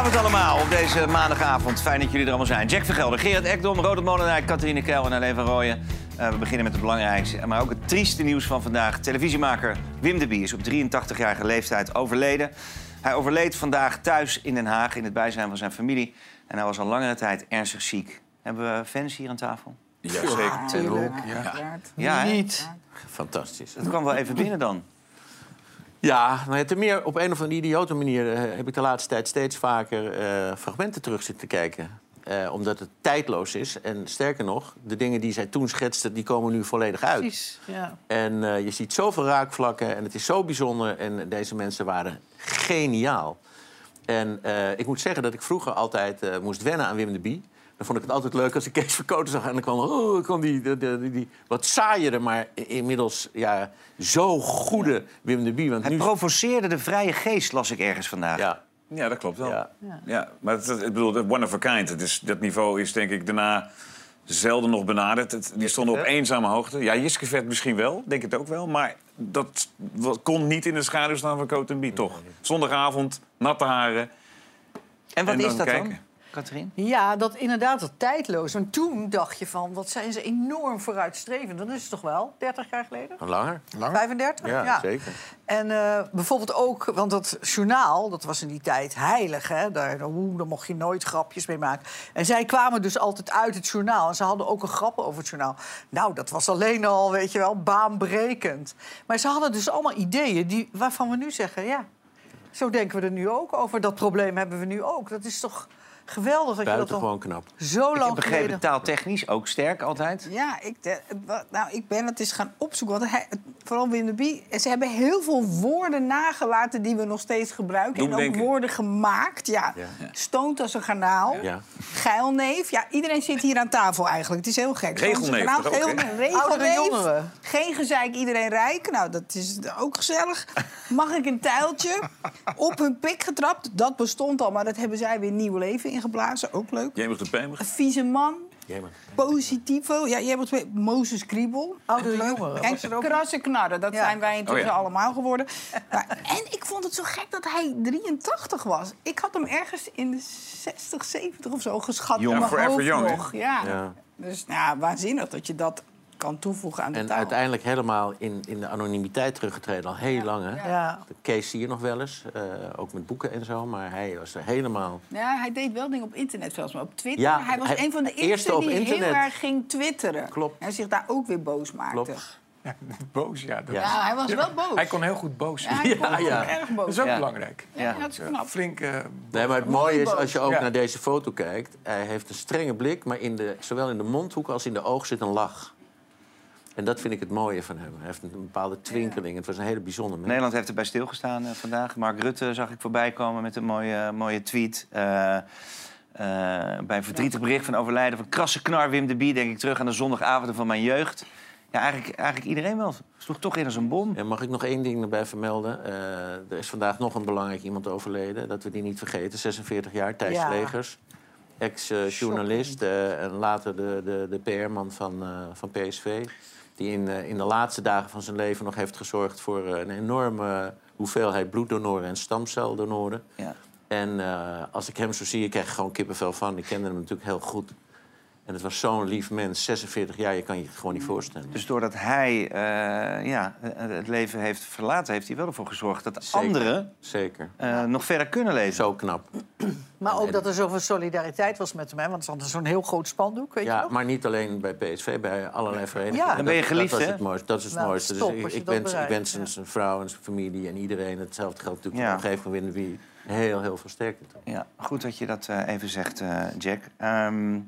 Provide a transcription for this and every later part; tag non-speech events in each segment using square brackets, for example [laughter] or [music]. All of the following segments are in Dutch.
Goedenavond allemaal op deze maandagavond. Fijn dat jullie er allemaal zijn. Jack Vergelder, Gerard Ekdom, Rodert Molenaar, Catharine Keil en Alleen van Rooyen. Uh, we beginnen met het belangrijkste, maar ook het trieste nieuws van vandaag. Televisiemaker Wim de Bie is op 83-jarige leeftijd overleden. Hij overleed vandaag thuis in Den Haag in het bijzijn van zijn familie. En hij was al langere tijd ernstig ziek. Hebben we fans hier aan tafel? Ja, zeker. Tuurlijk. Ja, Ja, hè? niet. Fantastisch. Dat kwam wel even binnen dan. Ja, nou ja, ten meer op een of andere idiote manier eh, heb ik de laatste tijd steeds vaker eh, fragmenten terug zitten kijken. Eh, omdat het tijdloos is. En sterker nog, de dingen die zij toen schetste, die komen nu volledig uit. Precies. Ja. En je ziet zoveel raakvlakken en het is zo bijzonder. En deze mensen waren geniaal. En ik moet zeggen dat ik vroeger altijd moest wennen aan Wim de Bie. Dan vond ik het altijd leuk als ik Kees Verkoten zag. En dan kwam, oh, kwam die, die, die, die wat saaiere, maar inmiddels ja, zo goede Wim de Bie. Want Hij nu, provoceerde de vrije geest, las ik ergens vandaag. ja, Ja, dat klopt wel. ja. Ja. maar het, het- ik bedoel, one of a kind. Het is, dat niveau is denk ik daarna zelden nog benaderd. Het, die stonden op eenzame hoogte. Ja, Jiske Vet misschien wel, denk het ook wel. Maar dat kon niet in de schaduw staan van Coat en Bie, toch? Zondagavond, natte haren. En wat En is dat dan. Katrien? ja, dat inderdaad, dat tijdloos. Want toen dacht je van, wat zijn ze enorm vooruitstrevend. Dat is het toch wel, 30 jaar geleden? Langer? 35? Ja, zeker. En eh, bijvoorbeeld ook, want dat journaal, dat was in die tijd heilig. Hè? Daar mocht je nooit grapjes mee maken. En zij kwamen dus altijd uit het journaal. En ze hadden ook een grap over het journaal. Nou, dat was alleen al, weet je wel, baanbrekend. Maar ze hadden dus allemaal ideeën die, waarvan we nu zeggen... ja, zo denken we er nu ook over. Dat probleem hebben we nu ook. Dat is toch geweldig dat je dat al Buitengewoon knap. zo Ik heb lang begrepen, geleden... taaltechnisch ook sterk altijd. Ja, ik, de- wa- nou, ik ben het eens gaan opzoeken. Want hij, vooral Wim de Bie, ze hebben heel veel woorden nagelaten die we nog steeds gebruiken. en ook woorden gemaakt. Ja. Ja. Stoont als een garnaal. Ja. Geilneef. Ja, iedereen zit hier aan tafel eigenlijk. Het is heel gek. Regelneef ook, garnaal? [laughs] Regelneef. Geen gezeik, iedereen rijk. Nou, dat is ook gezellig. Mag ik een tijltje? Op hun pik getrapt. Dat bestond al, maar dat hebben zij weer nieuw leven ingeblazen. Ook leuk. Jemig de Pemer. Een vieze man. Jemig. Positivo. Ja, jij het Mozes Kriebel. Leuk. jongeren. En krassen knarren, dat Ja. zijn wij intussen Oh ja. allemaal geworden. [laughs] Maar, en ik vond het zo gek dat hij 83 was. Ik had hem ergens in de 60, 70 of zo geschat. Jong. in mijn Forever hoofd young, hè? nog. Ja. Ja. Dus nou, waanzinnig dat je dat kan toevoegen aan de En taal. uiteindelijk helemaal in, in de anonimiteit teruggetreden. Al heel lang, hè? Ja. De Kees zie je nog wel eens, eh, ook met boeken en zo. Maar hij was er helemaal... Ja, hij deed wel dingen op internet, zelfs maar op Twitter. Ja, hij was hij- een van de eerste die internet. heel erg ging twitteren. Klopt. En zich daar ook weer boos maakte. Klopt. Ja, [laughs] boos, ja. Dat Ja. Hij was wel boos. Hij kon heel goed boos Ja, zijn. hij kon Ja, ja. erg boos. Dat is ook Ja. belangrijk. Ja, dat is knap. Flink. Nee, maar het mooie is, als je ook Ja. naar deze foto kijkt... hij heeft een strenge blik, maar in de, zowel in de mondhoek als in de oog zit een lach. En dat vind ik het mooie van hem. Hij heeft een, bepaalde twinkeling. Het was een hele bijzondere mens. Nederland heeft erbij stilgestaan eh, vandaag. Mark Rutte zag ik voorbij komen met een mooie, mooie tweet. Eh, eh, bij een verdrietig bericht van overlijden van krasse knar Wim de Bie... denk ik terug aan de zondagavonden van mijn jeugd. Ja, eigenlijk, eigenlijk iedereen wel. Sloeg toch in als een bom. En mag ik nog één ding erbij vermelden? Er is vandaag nog een belangrijk iemand overleden. Dat we die niet vergeten. 46 jaar, Thijs Ja. Legers. Ex-journalist en later de, de, de PR-man van, van PSV. Die in, eh, in de laatste dagen van zijn leven nog heeft gezorgd... voor eh, een enorme hoeveelheid bloeddonoren en stamceldonoren. Ja. En eh, als ik hem zo zie, ik krijg er gewoon kippenvel van. Ik kende hem natuurlijk heel goed. En het was zo'n lief mens, 46 jaar, je kan je het gewoon niet voorstellen. Dus doordat hij eh, ja, eh, het leven heeft verlaten... heeft hij wel ervoor gezorgd dat Zeker. anderen Zeker. eh, nog verder kunnen leven. Zo knap. [clears throat] Maar ook En- dat er zoveel solidariteit was met hem. Hè? Want er stond zo'n heel groot spandoek, weet je Ja, nog? maar niet alleen bij PSV, bij allerlei verenigingen. Ja. Dan ben je Dat- geliefd, dat was hè? het mooiste. Dat is het Nou, mooiste. stop, dus ik, je ik dat wens, ik wens zijn, ja. vrouw en zijn familie en iedereen... hetzelfde geldt natuurlijk Ja. van Wim de Bie. Heel, heel veel sterkte. toe. Ja, goed dat je dat eh, even zegt, eh, Jack. Ehm,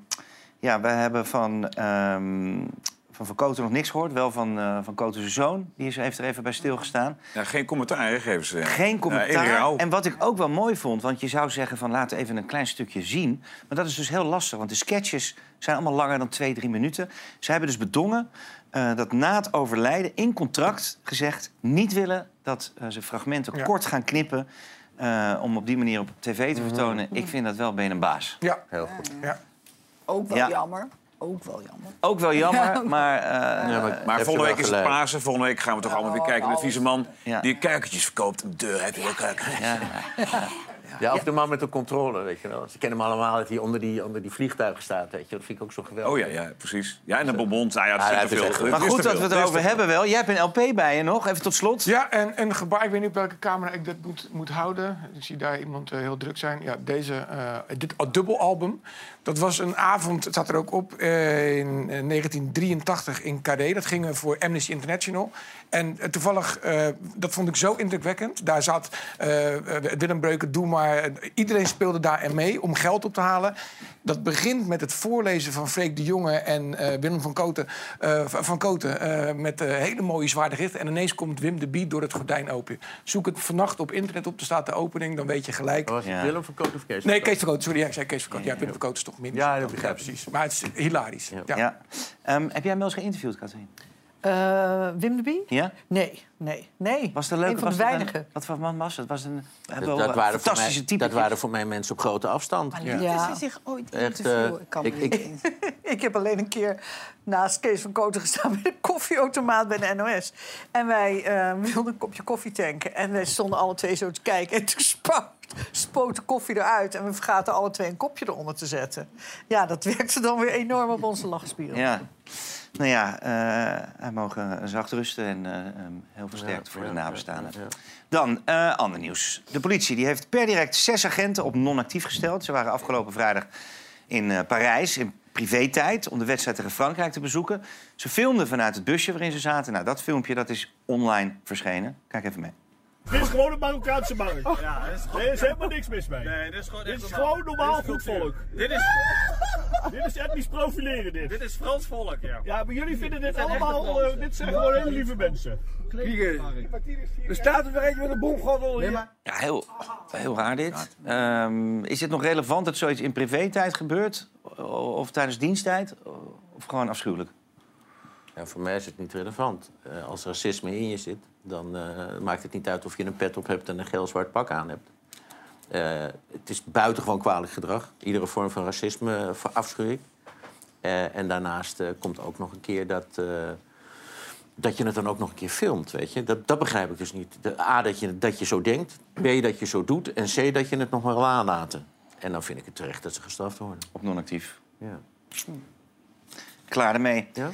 ja, we hebben van, ehm van Van Koten nog niks gehoord. Wel van, eh van Koten zoon. Die is, heeft er even bij stilgestaan. Ja, geen commentaar, geven ze. Geen commentaar. en wat ik ook wel mooi vond, want je zou zeggen van laten even een klein stukje zien. Maar dat is dus heel lastig, want de sketches zijn allemaal langer dan twee, drie minuten. Ze hebben dus bedongen eh, dat na het overlijden in contract gezegd niet willen dat eh, ze fragmenten Ja. kort gaan knippen. eh, om op die manier op tv te vertonen. Ik vind dat wel ben een baas. Ja, Heel goed. ja. Ook wel Ja. jammer. Ook wel jammer. Ook wel jammer, [laughs] maar... eh, Ja, maar je volgende week is het. Pasen. Volgende week gaan we toch allemaal weer kijken naar de vieze man... Ja. die kuikentjes verkoopt. De, heb je wel kuikentjes? [laughs] [laughs] ja. Ja, of de man met de controle, weet je wel. Ze kennen hem allemaal dat hij onder die, onder die vliegtuigen staat, weet je. Dat vind ik ook zo geweldig. Oh ja, ja, precies. Ja, en de bonbons. Nou ja, het Ah, is ja, te het is veel. Maar goed dat we het erover hebben wel. Jij hebt een LP bij je nog, even tot slot. Ja, en een gebaar, ik weet niet op welke camera ik dat moet, moet houden. Ik zie daar iemand eh, heel druk zijn. Ja, deze, eh, dit uh, dubbelalbum. Dat was een avond, het staat er ook op, eh, in eh, 1983 in Carré. Dat ging eh, voor Amnesty International. En toevallig, eh, dat vond ik zo indrukwekkend. Daar zat Willem Breuken, Doe maar. Eh, Iedereen speelde daar mee om geld op te halen. Dat begint met het voorlezen van Freek de Jonge en eh, Willem van Koten, eh, van Koten eh, met hele mooie zware gedichten. En ineens komt Wim de Biet door het gordijn open. Zoek het vannacht op internet op, er staat de opening, dan weet je gelijk. Was Ja. Willem van Koot of Kees? Nee, Kees van Koten, sorry, ja, ik zei Kees van Koten. Ja, Willem van Koten is toch minder. Ja, dat begrijp ik. precies. Maar het is hilarisch. Ja. Ja. Ehm, heb jij hem wel eens geïnterviewd, Katrien? Eh, Wim de Bie? Ja? Nee, nee, nee. Was het een leuke? Een van de weinigen. wat voor man was het? Was een Dat, wel dat, een waren fantastische mij, type. dat waren voor mij mensen op grote afstand. Maar Ja. Ja. ze zich ooit Echt, eh, Ik kan ik- ik-. [laughs] Ik heb alleen een keer naast Kees van Koten gestaan bij de koffieautomaat bij de NOS. En wij eh, [laughs] wilden een kopje koffie tanken. En wij stonden alle twee zo te kijken. En toen spoot, spoot de koffie eruit. En we vergaten alle twee een kopje eronder te zetten. Ja, dat werkte dan weer enorm op onze lachspieren. Ja. Nou ja, eh hij mogen zacht rusten en eh, ehm, heel versterkt voor de nabestaanden. Dan, eh, ander nieuws. De politie die heeft per direct zes agenten op non-actief gesteld. Ze waren afgelopen vrijdag in Parijs in privé-tijd... om de wedstrijd tegen Frankrijk te bezoeken. Ze filmden vanuit het busje waarin ze zaten. Nou, dat filmpje dat is online verschenen. Kijk even mee. Dit is gewoon een Marokkaanse markt. Ja, er is helemaal niks mis mee. Nee, dit is gewoon Dit echt is normaal. gewoon normaal Dit is goed volk. Dit is, [laughs] Dit is etnisch profileren dit. dit is Frans volk, ja. Ja, maar jullie vinden dit allemaal, eh, dit zijn gewoon hele lieve mensen. Er staat er eentje met een bomgordel hier. Ja, heel, heel raar dit. Ehm, is het nog relevant dat zoiets in privé-tijd gebeurt? Of tijdens diensttijd? Of gewoon afschuwelijk? Ja, voor mij is het niet relevant. Eh, als racisme in je zit, dan eh, maakt het niet uit of je een pet op hebt en een geel-zwart pak aan hebt. Eh, het is buitengewoon kwalijk gedrag. Iedere vorm van racisme verafschuw ik. En daarnaast komt ook nog een keer dat, dat je het dan ook nog een keer filmt, weet je. Dat, dat begrijp ik dus niet. De, A, dat je, dat je zo denkt. B, dat je zo doet. En C, dat je het nog maar wil aanlaten. En dan vind ik het terecht dat ze gestraft worden. Op non-actief. Ja. Klaar ermee. Ja?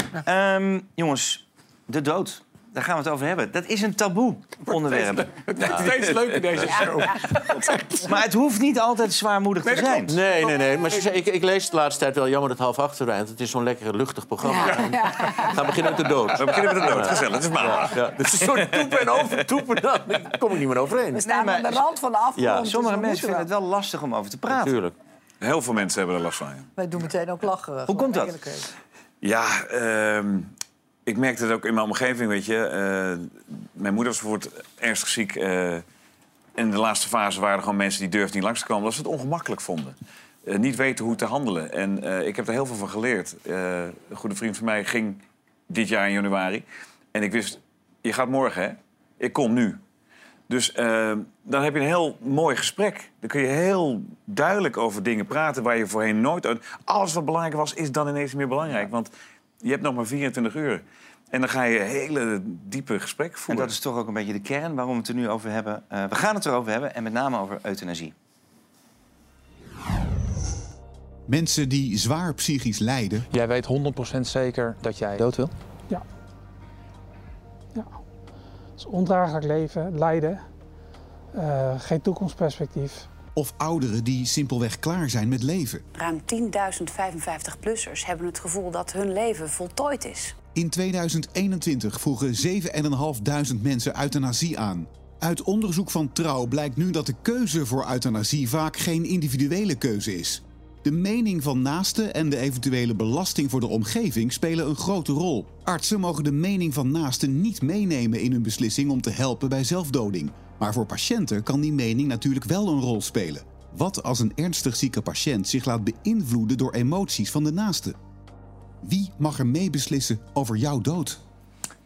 Ehm, jongens, de dood. Daar gaan we het over hebben. Dat is een taboe onderwerp. [laughs] Het wordt steeds leuker deze show. [laughs] Maar het hoeft niet altijd zwaarmoedig te Nee, zijn. Nee, nee, nee. Maar ik, ik lees het de laatste tijd wel jammer dat half acht. Het is zo'n lekker luchtig programma. We gaan beginnen met de dood. We beginnen met de dood. Gezellig, het is maandag. Ja, het is een soort toepen en overtoepen. [laughs] Daar kom ik niet meer overheen. We staan maar- aan de rand van de afgrond. Ja, dus Sommige we mensen vinden het wel lastig om over te praten. Natuurlijk. Heel veel mensen hebben er last van. ja. Wij doen meteen ook lacherig. Hoe komt dat? Ja, ehm, ik merkte het ook in mijn omgeving, weet je. Eh, mijn moeder was bijvoorbeeld ernstig ziek. eh, in de laatste fase waren er gewoon mensen die durfden niet langs te komen... omdat ze het ongemakkelijk vonden. Eh, niet weten hoe te handelen. En ik heb er heel veel van geleerd. Een goede vriend van mij ging dit jaar in januari. En ik wist, je gaat morgen, hè? Ik kom nu. Dus eh, dan heb je een heel mooi gesprek. Dan kun je heel duidelijk over dingen praten waar je voorheen nooit... uit- Alles wat belangrijk was, is dan ineens meer belangrijk. Want je hebt nog maar 24 uur. En dan ga je hele diepe gesprek En voeren. dat is toch ook een beetje de kern waarom we het er nu over hebben. Eh, we gaan het erover hebben en met name over euthanasie. Mensen die zwaar psychisch lijden, Jij weet 100% zeker dat jij dood wil? Is ondraaglijk leven, lijden, eh, geen toekomstperspectief. of ouderen die simpelweg klaar zijn met leven. Ruim 10.000 55-plussers hebben het gevoel dat hun leven voltooid is. In 2021 vroegen 7.500 mensen euthanasie aan. Uit onderzoek van Trouw blijkt nu dat de keuze voor euthanasie vaak geen individuele keuze is. De mening van naasten en de eventuele belasting voor de omgeving spelen een grote rol. Artsen mogen de mening van naasten niet meenemen in hun beslissing om te helpen bij zelfdoding. Maar voor patiënten kan die mening natuurlijk wel een rol spelen. Wat als een ernstig zieke patiënt zich laat beïnvloeden door emoties van de naasten? Wie mag er meebeslissen over jouw dood?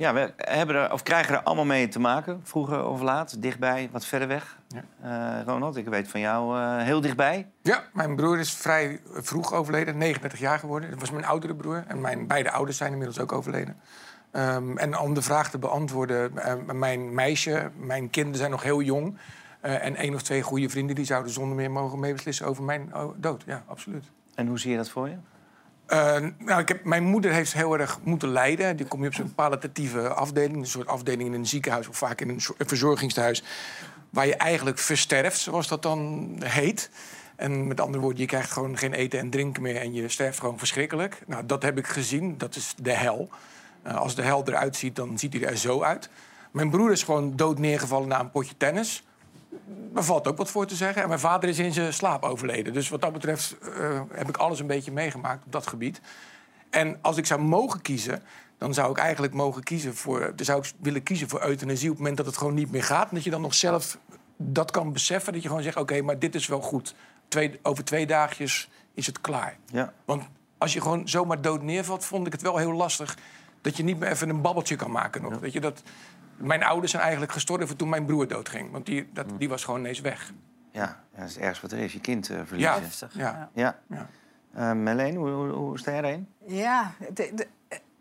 Ja, we hebben er, of krijgen er allemaal mee te maken, vroeger of laat, dichtbij, wat verder weg. Eh, Ronald, ik weet van jou eh, heel dichtbij. Ja, mijn broer is vrij vroeg overleden, 39 jaar geworden. Dat was mijn oudere broer. En mijn beide ouders zijn inmiddels ook overleden. Ehm, en om de vraag te beantwoorden, eh, mijn meisje, mijn kinderen zijn nog heel jong. Eh, en één of twee goede vrienden die zouden zonder meer mogen meebeslissen over mijn oh, dood. Ja, absoluut. En hoe zie je dat voor je? Eh, nou, ik heb, mijn moeder heeft heel erg moeten lijden. Die kom je op zo'n palliatieve afdeling. Een soort afdeling in een ziekenhuis of vaak in een, een verzorgingstehuis. Waar je eigenlijk versterft, zoals dat dan heet. En met andere woorden, je krijgt gewoon geen eten en drinken meer... en je sterft gewoon verschrikkelijk. Nou, dat heb ik gezien. Dat is de hel. Eh, als de hel eruit ziet, dan ziet hij er zo uit. Mijn broer is gewoon dood neergevallen na een potje tennis. Daar valt ook wat voor te zeggen. En mijn vader is in zijn slaap overleden. Dus wat dat betreft eh, heb ik alles een beetje meegemaakt op dat gebied. En als ik zou mogen kiezen, dan zou ik eigenlijk mogen kiezen voor, dan zou ik willen kiezen voor euthanasie op het moment dat het gewoon niet meer gaat. En dat je dan nog zelf dat kan beseffen. Dat je gewoon zegt: oké, maar dit is wel goed. Twee, over twee dagjes is het klaar. Ja. Want als je gewoon zomaar dood neervalt, vond ik het wel heel lastig dat je niet meer even een babbeltje kan maken nog. Weet je, dat, mijn ouders zijn eigenlijk gestorven toen mijn broer doodging. Want die, dat, die was gewoon ineens weg. Ja, dat is het ergste wat er is. Je kind eh, verliezen. Ja, Ja. ja. Ja. Eh, Marleen, hoe, hoe, hoe sta jij erin? Ja, de, de,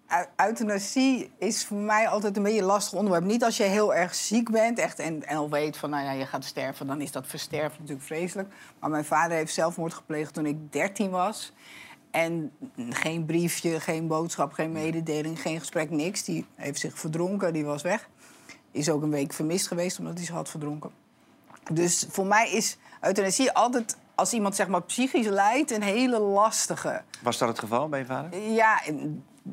eu- euthanasie is voor mij altijd een beetje een lastig onderwerp. Niet als je heel erg ziek bent echt, en, en al weet van nou ja, je gaat sterven, dan is dat versterven natuurlijk vreselijk. Maar mijn vader heeft zelfmoord gepleegd toen ik 13 was. En geen briefje, geen boodschap, geen mededeling, geen gesprek, niks. Die heeft zich verdronken, die was weg. Is ook een week vermist geweest omdat hij zich had verdronken. Dus voor mij is euthanasie altijd, als iemand zeg maar psychisch lijdt, een hele lastige. Was dat het geval bij je vader? Ja,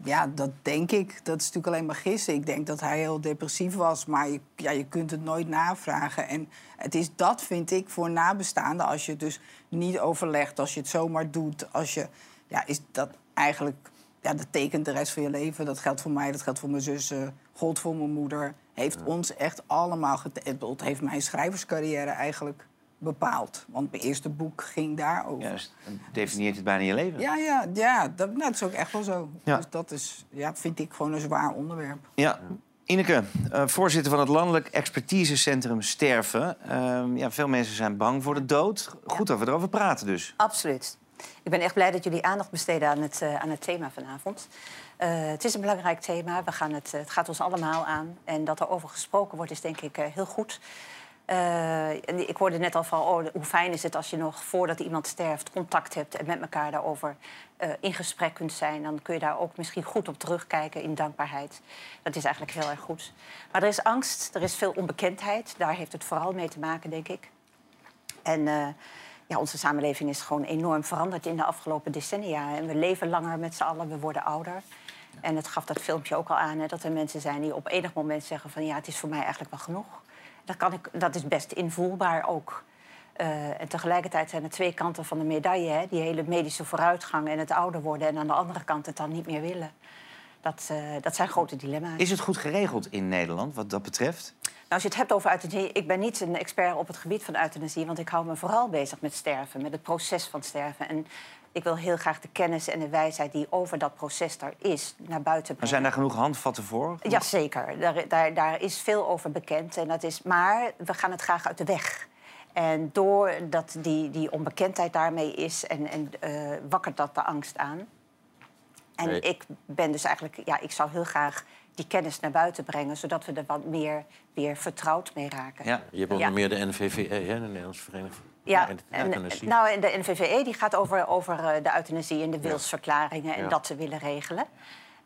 ja, dat denk ik. Dat is natuurlijk alleen maar gissen. Ik denk dat hij heel depressief was, maar je, ja, je kunt het nooit navragen. En het is dat, vind ik, voor nabestaanden, als je het dus niet overlegt, als je het zomaar doet, als je, ja, is dat eigenlijk, ja, dat tekent de rest van je leven. Dat geldt voor mij, dat geldt voor mijn zussen, God voor mijn moeder. Heeft ons echt allemaal, het heeft mijn schrijverscarrière eigenlijk bepaald. Want mijn eerste boek ging daarover. Ja, dus dan definieert het bijna je leven. Ja, ja, ja dat, nou, dat is ook echt wel zo. Ja. Dus dat is, ja, vind ik gewoon een zwaar onderwerp. Ja. Ineke, eh, voorzitter van het Landelijk Expertisecentrum Sterven. Ehm, ja, veel mensen zijn bang voor de dood. Goed dat we erover praten dus. Absoluut. Ik ben echt blij dat jullie aandacht besteden aan het, eh, aan het thema vanavond. Eh, het is een belangrijk thema. We gaan het, eh, het gaat ons allemaal aan. En dat er over gesproken wordt, is denk ik heel goed. Ik hoorde net al van, oh, hoe fijn is het als je nog voordat iemand sterft contact hebt en met elkaar daarover in gesprek kunt zijn. Dan kun je daar ook misschien goed op terugkijken in dankbaarheid. Dat is eigenlijk heel erg goed. Maar er is angst, er is veel onbekendheid. Daar heeft het vooral mee te maken, denk ik. En ja, onze samenleving is gewoon enorm veranderd in de afgelopen decennia. En we leven langer met z'n allen, we worden ouder. En het gaf dat filmpje ook al aan, hè, dat er mensen zijn die op enig moment zeggen van ja, het is voor mij eigenlijk wel genoeg. Dat, kan ik, dat is best invoelbaar ook. Eh, en tegelijkertijd zijn er twee kanten van de medaille. Hè? Die hele medische vooruitgang en het ouder worden. En aan de andere kant het dan niet meer willen. Dat, eh, dat zijn grote dilemma's. Is het goed geregeld in Nederland wat dat betreft? Nou, als je het hebt over euthanasie, ik ben niet een expert op het gebied van euthanasie, want ik hou me vooral bezig met sterven, met het proces van sterven. En ik wil heel graag de kennis en de wijsheid die over dat proces daar is, naar buiten brengen. Maar zijn daar genoeg handvatten voor? Jazeker, daar, daar, daar is veel over bekend. En dat is, maar we gaan het graag uit de weg. En doordat die, die onbekendheid daarmee is, en, en eh, wakkert dat de angst aan. En Nee. ik ben dus eigenlijk, ja, ik zou heel graag die kennis naar buiten brengen, zodat we er wat meer weer vertrouwd mee raken. Je hebt onder Ja. meer de NVVE, hè, de Nederlandse Vereniging Ja, en, nou, en de NVVE die gaat over, over eh, de euthanasie en de wilsverklaringen en Ja. dat ze willen regelen.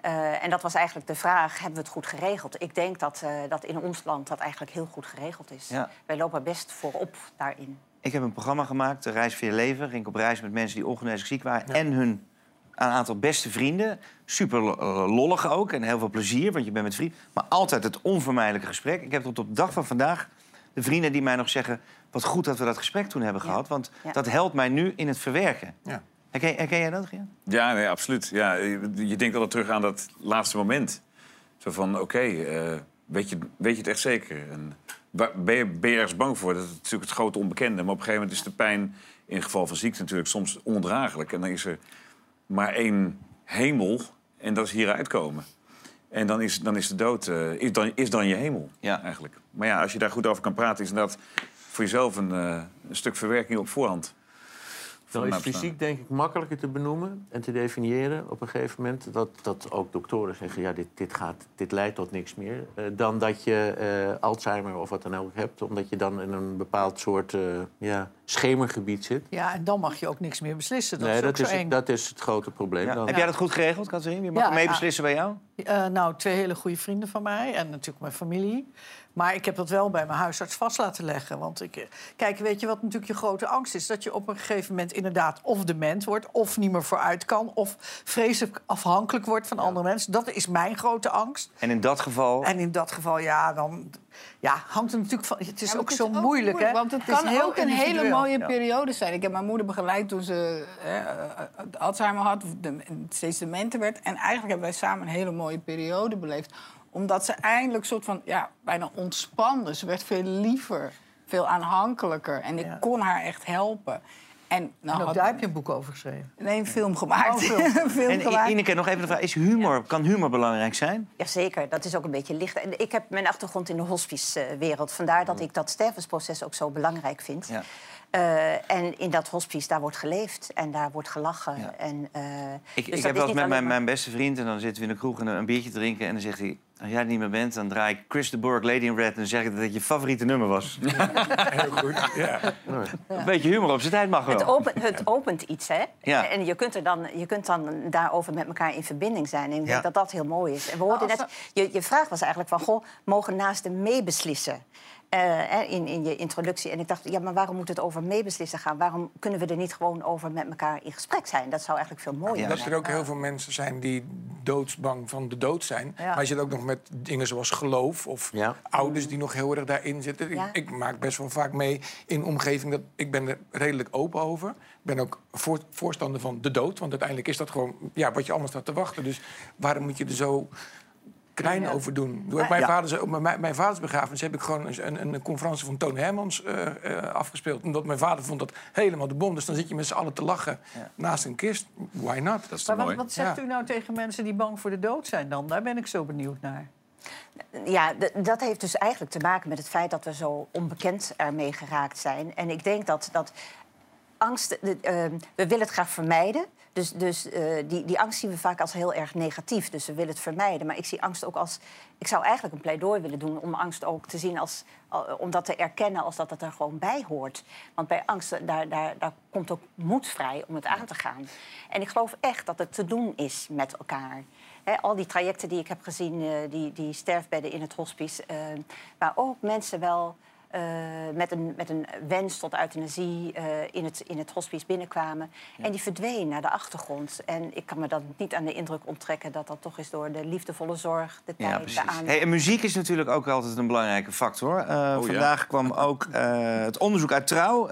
Eh, en dat was eigenlijk de vraag, hebben we het goed geregeld? Ik denk dat, eh, dat in ons land dat eigenlijk heel goed geregeld is. Ja. Wij lopen best voorop daarin. Ik heb een programma gemaakt, de Reis voor je Leven. Ging ik op reis met mensen die ongeneeslijk ziek waren. En hun een aantal beste vrienden. Super eh, lollig ook en heel veel plezier, want je bent met vrienden. Maar altijd het onvermijdelijke gesprek. Ik heb tot op de dag van vandaag de vrienden die mij nog zeggen... wat goed dat we dat gesprek toen hebben gehad. Want Ja. dat helpt mij nu in het verwerken. Ja. Herken, herken jij dat, Gian? Ja, nee, absoluut. Ja, je je denkt altijd terug aan dat laatste moment. Zo van, oké, eh, weet, je, weet je het echt zeker? En waar- ben, je, ben je ergens bang voor? Dat is natuurlijk het grote onbekende. Maar op een gegeven moment is de pijn, in het geval van ziekte natuurlijk, soms ondraaglijk. En dan is er maar één hemel en dat is hieruit komen. En dan is, dan is de dood eh, is dan, is dan je hemel, Ja. eigenlijk. Maar ja, als je daar goed over kan praten... is dat voor jezelf een, eh, een stuk verwerking op voorhand. Nou is fysiek denk ik makkelijker te benoemen en te definiëren op een gegeven moment. Dat, dat ook doktoren zeggen, ja, dit, dit, gaat, dit leidt tot niks meer. eh, dan dat je eh, Alzheimer of wat dan ook hebt. Omdat je dan in een bepaald soort eh, ja, schemergebied zit. Ja, en dan mag je ook niks meer beslissen. Dat nee, is ook dat zo is, eng. dat is het grote probleem. Ja. Dan. Heb jij dat goed geregeld, Katrien? Wie mag Ja, er mee ja. beslissen bij jou? Eh, nou, twee hele goede vrienden van mij en natuurlijk mijn familie. Maar ik heb dat wel bij mijn huisarts vast laten leggen. Want ik, eh, kijk, weet je wat natuurlijk je grote angst is? Dat je op een gegeven moment inderdaad of dement wordt... of niet meer vooruit kan, of vreselijk afhankelijk wordt van andere mensen. Dat is mijn grote angst. En in dat geval... En in dat geval, ja, dan ja, hangt er natuurlijk van... Het is Ja, ook zo is moeilijk, hè? Want het, kan heel ook een hele mooie Ja. periode zijn. Ik heb mijn moeder begeleid toen ze eh, Alzheimer had, de, steeds dementer werd. En eigenlijk hebben wij samen een hele mooie periode beleefd. Omdat ze eindelijk soort van, ja, bijna ontspande. Ze werd veel liever, veel aanhankelijker. En ik kon haar echt helpen. En, nou, En ook had- daar heb je een boek over geschreven. Nee, een film gemaakt. Oh, [laughs] film. En gemaakt. Ineke, nog even de vraag. Is humor, kan humor belangrijk zijn? Jazeker, dat is ook een beetje licht. En ik heb mijn achtergrond in de hospicewereld. Vandaar dat ik dat stervensproces ook zo belangrijk vind. Ja. Eh, en in dat hospice, daar wordt geleefd en daar wordt gelachen. En, eh, Ik, dus ik heb wel eens met mijn, mijn beste vriend... en dan zitten we in de kroeg en een, een biertje drinken... en dan zegt hij, als jij er niet meer bent... dan draai ik Chris de Burgh, Lady in Red... en zeg ik dat het je favoriete nummer was. Heel goed, ja. Een beetje humor op zijn tijd mag wel. Het, open, het opent iets, hè? Ja. En je kunt, er dan, je kunt dan daarover met elkaar in verbinding zijn. En ik Ja. denk dat dat heel mooi is. En we hoorden net, je, je vraag was eigenlijk van... Goh, mogen naasten meebeslissen? Eh, hè, in, in je introductie. En ik dacht, ja, maar waarom moet het over meebeslissen gaan? Waarom kunnen we er niet gewoon over met elkaar in gesprek zijn? Dat zou eigenlijk veel mooier Dat zijn. er ook heel veel mensen zijn die doodsbang van de dood zijn. Ja. Maar je zit ook nog met dingen zoals geloof of Ja. ouders die nog heel erg daarin zitten. Ja. Ik, ik maak best wel vaak mee in een omgeving dat ik ben er redelijk open over. Ik ben ook voor, voorstander van de dood, want uiteindelijk is dat gewoon ja, wat je allemaal staat te wachten. Dus waarom moet je er zo klein over doen? Doe ik mijn, Ja. vaders, op mijn, mijn vaders begrafenis heb ik gewoon een, een, een conferentie van Toon Hermans eh, eh, afgespeeld. Omdat mijn vader vond dat helemaal de bom. Dus dan zit je met z'n allen te lachen naast een kist. Why not? Dat is Maar toch wat, mooi. wat zegt Ja. u nou tegen mensen die bang voor de dood zijn dan? Daar ben ik zo benieuwd naar. Ja, dat heeft dus eigenlijk te maken met het feit dat we zo onbekend ermee geraakt zijn. En ik denk dat, dat angst, de- eh, we willen het graag vermijden. Dus, dus eh, die, die angst zien we vaak als heel erg negatief. Dus we willen het vermijden. Maar ik zie angst ook als. Ik zou eigenlijk een pleidooi willen doen om angst ook te zien als. al- om dat te erkennen als dat het er gewoon bij hoort. Want bij angst, daar, daar, daar komt ook moed vrij om het aan te gaan. En ik geloof echt dat het te doen is met elkaar. Al die trajecten die ik heb gezien, eh, die, die sterfbedden in het hospice, eh, waar ook mensen wel eh, met, een, met een wens tot euthanasie eh, in, het, in het hospice binnenkwamen. En die verdween naar de achtergrond. En ik kan me dan niet aan de indruk onttrekken dat dat toch is door de liefdevolle zorg, de tijd, Ja, de. Hey, en muziek is natuurlijk ook altijd een belangrijke factor. Eh, ja. vandaag kwam ook eh, het onderzoek uit Trouw.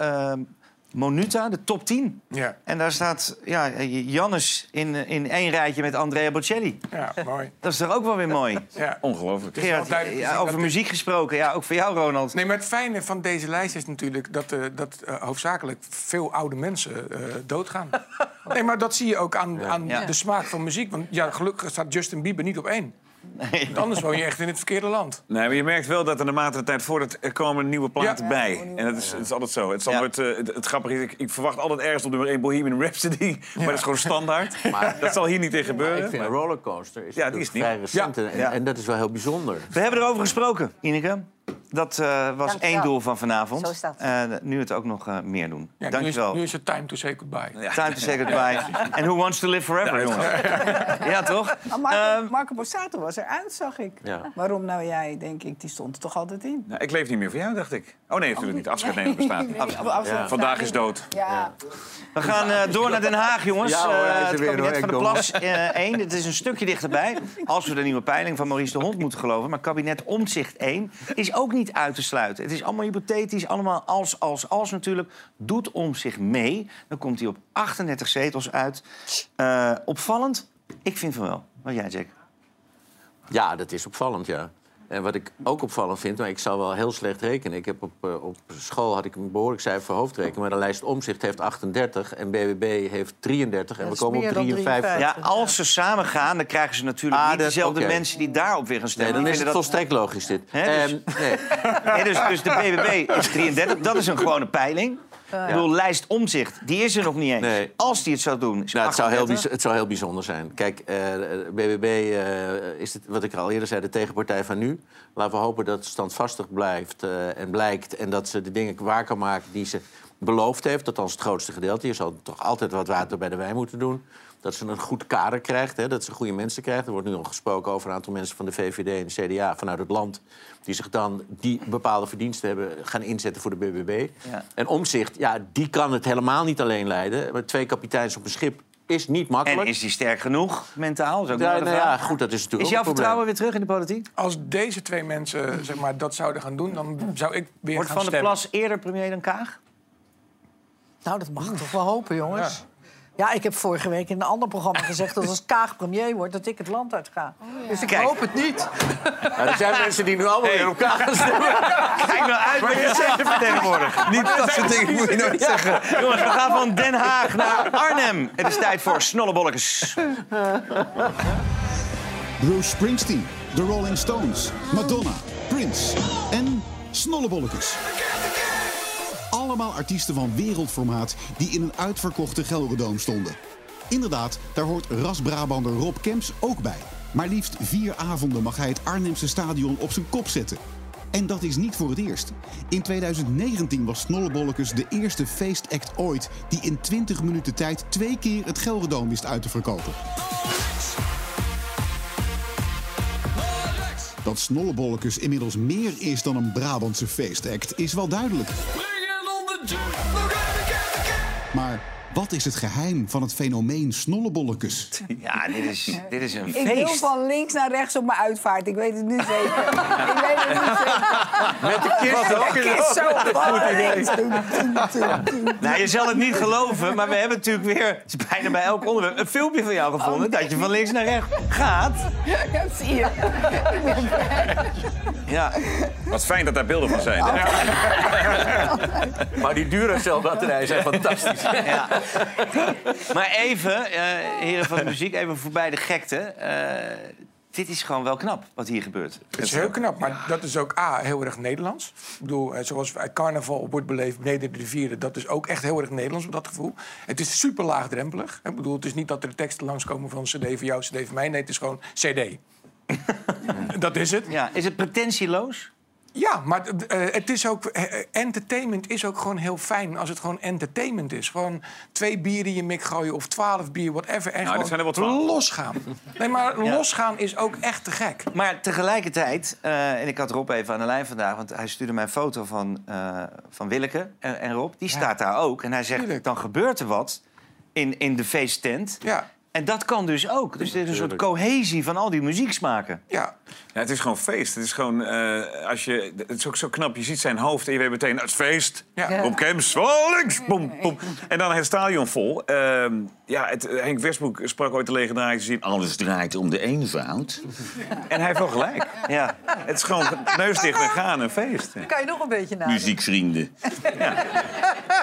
Monuta, de top 10. Ja, En daar staat ja, Jannes in, in één rijtje met Andrea Bocelli. ja mooi. [laughs] Dat is toch ook wel weer mooi? Ja. Ongelooflijk. is wel Gerard, duidelijk te ja, zien over dat muziek gesproken. Ja, ook voor jou, Ronald. Nee, maar het fijne van deze lijst is natuurlijk dat, eh, dat eh, hoofdzakelijk veel oude mensen eh, doodgaan. [laughs] nee, maar dat zie je ook aan, aan Ja. de smaak van muziek. Want ja, gelukkig staat Justin Bieber niet op één. Want anders woon je echt in het verkeerde land. Nee, maar je merkt wel dat er naarmate de tijd voordat er komen nieuwe platen Ja. bij. En dat is, het is altijd zo. Het, zal Ja. nooit, eh, het, het grappige is, ik, ik verwacht altijd ergens op nummer 1 Bohemian Rhapsody. [laughs] Maar dat is gewoon standaard. [laughs] dat zal hier niet in gebeuren. Ik vind maar- een rollercoaster is, Ja, die is vrij recent en, Ja. en dat is wel heel bijzonder. We hebben erover gesproken, Ineke. Dat eh, was Dankjewel. één doel van vanavond. Zo is dat. Eh, nu het ook nog eh, meer doen. Ja, nu, is, Dankjewel. nu is het time to say goodbye. Time to say goodbye. [laughs] En who wants to live forever, jongens? Ja, toch? Maar Marco, Ehm, Marco Borsato was eruit, zag ik. Ja. Waarom nou jij, denk ik, die stond er toch altijd in? Nou, ik leef niet meer voor jou, dacht ik. Oh nee, natuurlijk niet. Afscheid nemen bestaat [laughs] niet. Nee, afscheid Ja. Vandaag is dood. Ja, We gaan eh, door naar Den Haag, jongens. Ja, hoor, het kabinet van de. Plas eh 1. Het is een stukje dichterbij. Als we de nieuwe peiling van Maurice de Hond moeten geloven. Maar kabinet Omtzigt 1 is ook niet uit te sluiten. Het is allemaal hypothetisch, allemaal als, als, als natuurlijk. Doet Omtzigt mee, dan komt hij op 38 zetels uit. Eh, opvallend? Ik vind van wel. Wat jij, Jack? Ja, dat is opvallend, ja. En wat ik ook opvallend vind, maar ik zal wel heel slecht rekenen. Ik heb op, eh, op school had ik een behoorlijk cijfer voor hoofdrekenen... maar de lijst Omzicht heeft 38 en BBB heeft 33 en Dat we komen op meer dan 53. 53. Ja, als ze samen gaan, dan krijgen ze natuurlijk Ah, niet dezelfde mensen die daarop weer gaan Nee, stemmen. dan Die is het dat- volstrekt logisch dit. Dus- Ehm, nee. [laughs] Nee, dus, dus de BBB is 33. Dat is een gewone peiling. Ik bedoel, lijst omzicht, die is er nog niet eens. Nee. Als die het zou doen. is Nou, het, zou heel, het zou heel bijzonder zijn. Kijk, eh, de BBB eh, is het, wat ik al eerder zei, de tegenpartij van nu. Laten we hopen dat het standvastig blijft eh, en blijkt... en dat ze de dingen waar kan maken die ze beloofd heeft. Althans, het grootste gedeelte. Je zal toch altijd wat water bij de wijn moeten doen. Dat ze een goed kader krijgt, hè, dat ze goede mensen krijgt. Er wordt nu al gesproken over een aantal mensen van de VVD en de CDA vanuit het land... die zich dan die bepaalde verdiensten hebben gaan inzetten voor de BBB. Ja. En Omzicht, ja, die kan het helemaal niet alleen leiden. Met twee kapiteins op een schip is niet makkelijk. En is die sterk genoeg mentaal? Is ook nog Ja, nou ja, goed, dat is natuurlijk Is jouw ook een probleem. vertrouwen weer terug in de politiek? Als deze twee mensen zeg maar, dat zouden gaan doen, dan zou ik weer Wordt gaan Van der. Plas eerder premier dan Kaag? Nou, dat mag ik toch wel hopen, jongens. Ja. Ik heb vorige week in een ander programma gezegd... dat als Kaag premier wordt, dat ik het land uit ga. Dus ik Kijk. hoop het niet. Nou, er zijn mensen die nu allemaal weer op elkaar gaan stemmen. Kijk nou uit wat je zegt vertegenwoordig. Niet dat soort dingen moet je nooit zeggen. Jongens, we gaan van Den Haag naar Arnhem. Het is tijd voor snollebolletjes. Bruce Springsteen, The Rolling Stones, Madonna, Prince en Snollebollekes. Allemaal artiesten van wereldformaat die in een uitverkochte Gelderdoom stonden. Inderdaad, daar hoort ras-Brabander Rob Kemps ook bij. Maar liefst vier avonden mag hij het Arnhemse stadion op zijn kop zetten. En dat is niet voor het eerst. In 2019 was Snollebollekes de eerste feestact ooit... die in 20 minuten tijd twee keer het Gelderdoom wist uit te verkopen. Dat Snollebollekes inmiddels meer is dan een Brabantse feestact is wel duidelijk. Maar wat is het geheim van het fenomeen Snollebollekes? Ja, dit is, dit is een Ik wil feest. van links naar rechts op mijn uitvaart. Ik weet het nu zeker. [laughs] ik weet het nu zeker. Met de kist ook. De kist zo. Goed idee. Nou, je zal het niet geloven, maar we hebben natuurlijk weer... Het is bijna bij elk onderwerp een filmpje van jou gevonden... dat je van links naar rechts gaat. Ja, zie je. Ja. Wat fijn dat daar beelden van zijn. hè? Maar die Duracell-batterijen zijn fantastisch. Ja. [laughs] Maar even, eh, heren van de muziek, even voorbij de gekte. Eh, dit is gewoon wel knap wat hier gebeurt. Het is heel knap, maar dat is ook A, heel erg Nederlands. Ik bedoel, eh, zoals het carnaval wordt beleefd beneden de rivieren... dat is ook echt heel erg Nederlands op dat gevoel. Het is super laagdrempelig. Ik bedoel, het is niet dat er teksten langskomen van cd voor jou, cd voor mij. Nee, het is gewoon cd. [laughs] dat is het. Ja, is het pretentieloos? Ja, maar eh, het is ook, eh, entertainment is ook gewoon heel fijn als het gewoon entertainment is. Gewoon twee bieren in je mik gooien of twaalf bier, whatever. En Nou, dat zijn er gewoon wel losgaan. Nee, maar [laughs] Ja. losgaan is ook echt te gek. Maar tegelijkertijd, eh, en ik had Rob even aan de lijn vandaag... want hij stuurde mij een foto van, eh, van Willeke en, en Rob. Die staat daar ook. En hij zegt, Tuurlijk. dan gebeurt er wat in, in de feesttent. Ja. En dat kan dus ook. Dus er is een soort cohesie van al die muzieksmaken. Ja, Ja, het is gewoon feest. Het is gewoon, eh, als je, het is ook zo knap. Je ziet zijn hoofd en je weet meteen, het is feest. Ja. Op Kems, oh, links, bom, bom. En dan het stadion vol. Ehm, ja, het, Henk Westbroek sprak ooit de legendarische zin... alles draait om de eenvoud. En hij heeft wel gelijk. Ja. Het is gewoon neus dicht en gaan, een feest. Dan kan je nog een beetje naar. Muziekvrienden.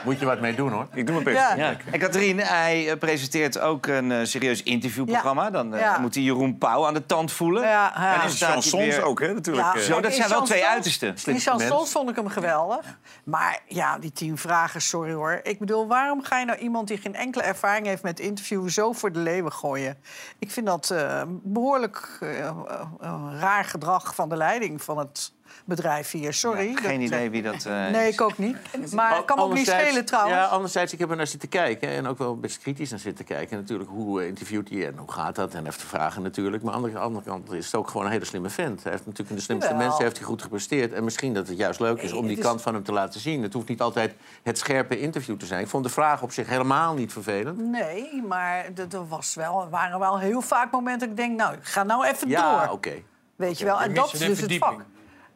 Moet je wat mee doen, hoor. Ik doe mijn best. Ja. Ja. En Katrien, hij eh, presenteert ook een eh, serieus interviewprogramma. Dan Ja. moet hij Jeroen Pauw aan de tand voelen. Ja, ja. En chansons weer... ook, hè, natuurlijk. Ja. eh. Zo, dat In zijn wel twee uitersten. Die chansons vond ik hem geweldig. Maar ja, die tien vragen, sorry hoor. Ik bedoel, waarom ga je nou iemand die geen enkele ervaring heeft met interviewen zo voor de leeuwen gooien? Ik vind dat eh, behoorlijk eh, eh, eh, raar gedrag van de leiding van het bedrijf hier. Sorry. Ja, geen dat, idee wie dat eh, Nee, is. ik ook niet. Maar het kan ook niet schelen trouwens. Ja, anderzijds, ik heb er naar zitten kijken. En ook wel best kritisch naar zitten kijken. Natuurlijk, hoe interviewt hij en hoe gaat dat? En heeft de vragen natuurlijk. Maar aan de andere kant is het ook gewoon een hele slimme vent. Hij heeft natuurlijk in de slimste Jawel. mensen heeft hij goed gepresteerd. En misschien dat het juist leuk is om die is- kant van hem te laten zien. Het hoeft niet altijd het scherpe interview te zijn. Ik vond de vraag op zich helemaal niet vervelend. Nee, maar er was wel, er waren wel heel vaak momenten dat ik denk... nou, ik ga nou even Ja, door. oké. Weet je wel, en dat is dus het vak.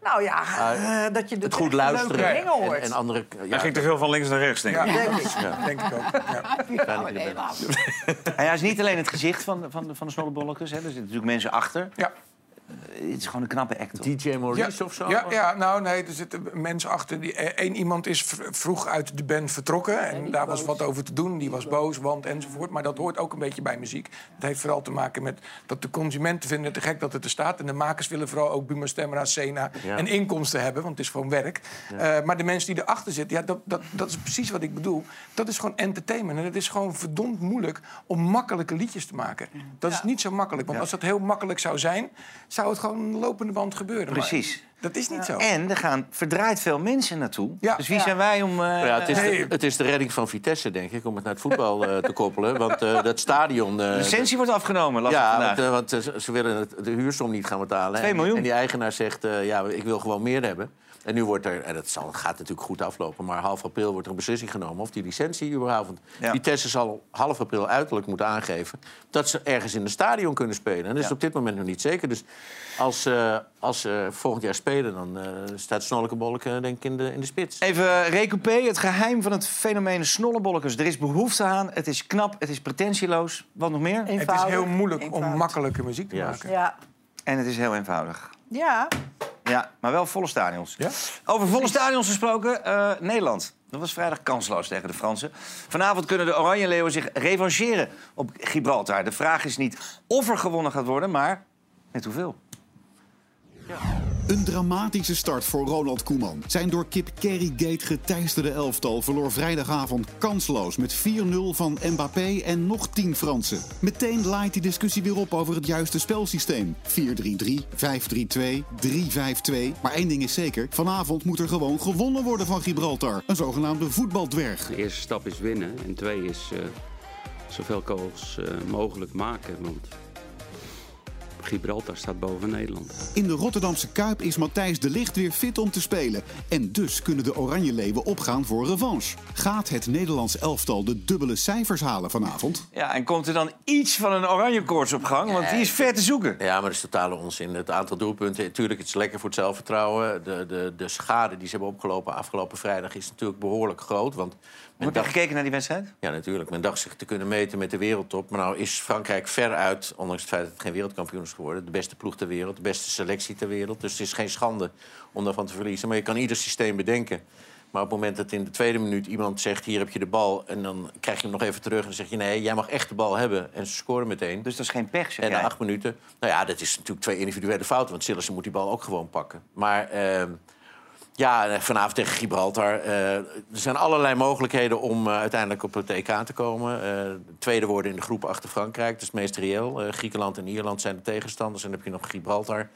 Nou ja, eh, dat je Het goed echt luisteren leuke dingen en, hoort. en andere... Hij Ja, ging te veel van links naar rechts, denk ik. Ja, Denk ik. Ja. [laughs] denk ik ook. Ja. bent. En hij is niet alleen het gezicht van, van, van de snollebolletjes. Hè. Er zitten natuurlijk mensen achter. Ja. Het is gewoon een knappe act. DJ Maurice of zo? Ja, ja, nou nee, er zitten mensen achter. Die, eh, één iemand is vroeg uit de band vertrokken. En daar was wat over te doen. Die was boos, want enzovoort. Maar dat hoort ook een beetje bij muziek. Het heeft vooral te maken met dat de consumenten vinden het te gek dat het er staat. En de makers willen vooral ook Buma Stemra, Sena Ja. en inkomsten hebben. Want het is gewoon werk. Eh, maar de mensen die erachter zitten, ja, dat, dat, dat is precies wat ik bedoel. Dat is gewoon entertainment. En het is gewoon verdomd moeilijk om makkelijke liedjes te maken. Dat is niet zo makkelijk. Want als dat heel makkelijk zou zijn, zou het gewoon een lopende band gebeuren. Maar Precies. dat is niet zo. En er gaan verdraaid veel mensen naartoe. Ja. Dus wie Ja. zijn wij om... eh, Ja, het, is Nee. de, het is de redding van Vitesse, denk ik, om het naar het voetbal eh, te koppelen. Want eh, dat stadion... eh, de licentie wordt afgenomen, las ik ja, want, want ze- willen het, de huursom niet gaan betalen. Twee En- miljoen. En die eigenaar zegt, eh, ja, ik wil gewoon meer hebben. En nu wordt er, en dat zal, gaat natuurlijk goed aflopen... maar half april wordt er een beslissing genomen of die licentie überhaupt... Ja. Vitesse zal half april uiterlijk moeten aangeven... dat ze ergens in een stadion kunnen spelen. En dat is Ja. op dit moment nog niet zeker. Dus als, eh, als ze volgend jaar spelen, dan eh, staat Snolleke denk ik in de, in de spits. Even recoupé, het geheim van het fenomeen snollebollekes. Er is behoefte aan, het is knap, het is pretentieloos. Wat nog meer? Het is heel moeilijk om makkelijke muziek te Ja. maken. Ja. En het is heel eenvoudig. Ja. Ja, maar wel volle stadions. Ja? Over volle stadions gesproken, eh, Nederland. Dat was vrijdag kansloos tegen de Fransen. Vanavond kunnen de Oranje Leeuwen zich revancheren op Gibraltar. De vraag is niet of er gewonnen gaat worden, maar met hoeveel. Een dramatische start voor Ronald Koeman. Zijn door Kip Kerrygate geteisterde elftal verloor vrijdagavond kansloos met 4-0 van Mbappé en nog 10 Fransen. Meteen laait die discussie weer op over het juiste spelsysteem. 4-3-3, 5-3-2, 3-5-2. Maar één ding is zeker, vanavond moet er gewoon gewonnen worden van Gibraltar. Een zogenaamde voetbaldwerg. De eerste stap is winnen en twee is eh, zoveel goals eh, mogelijk maken. Want Gibraltar staat boven Nederland. In de Rotterdamse Kuip is Matthijs de Ligt weer fit om te spelen. En dus kunnen de Oranje Leeuwen opgaan voor revanche. Gaat het Nederlands elftal de dubbele cijfers halen vanavond? Ja, en komt er dan iets van een oranje koorts op gang? Want die is ver te zoeken. Ja, maar dat is totale onzin. Het aantal doelpunten, natuurlijk, het is lekker voor het zelfvertrouwen. De, de, de schade die ze hebben opgelopen afgelopen vrijdag is natuurlijk behoorlijk groot. Want Heb je gekeken naar die wedstrijd? ja, natuurlijk. Men dacht zich te kunnen meten met de wereldtop. Maar nou is Frankrijk veruit, ondanks het feit dat het geen wereldkampioen is geworden... de beste ploeg ter wereld, de beste selectie ter wereld. Dus het is geen schande om daarvan te verliezen. Maar je kan ieder systeem bedenken. Maar op het moment dat in de tweede minuut iemand zegt... hier heb je de bal, en dan krijg je hem nog even terug... en dan zeg je nee, jij mag echt de bal hebben. En ze scoren meteen. Dus dat is geen pech, zeg En na jij. acht minuten... Nou ja, dat is natuurlijk twee individuele fouten. Want Sillissen moet die bal ook gewoon pakken. Maar ehm, ja, en vanavond tegen Gibraltar... eh, er zijn allerlei mogelijkheden om eh, uiteindelijk op het EK te komen. Eh, tweede worden in de groep achter Frankrijk. Dat is het meest reëel. Eh, Griekenland en Ierland zijn de tegenstanders. En dan heb je nog Gibraltar.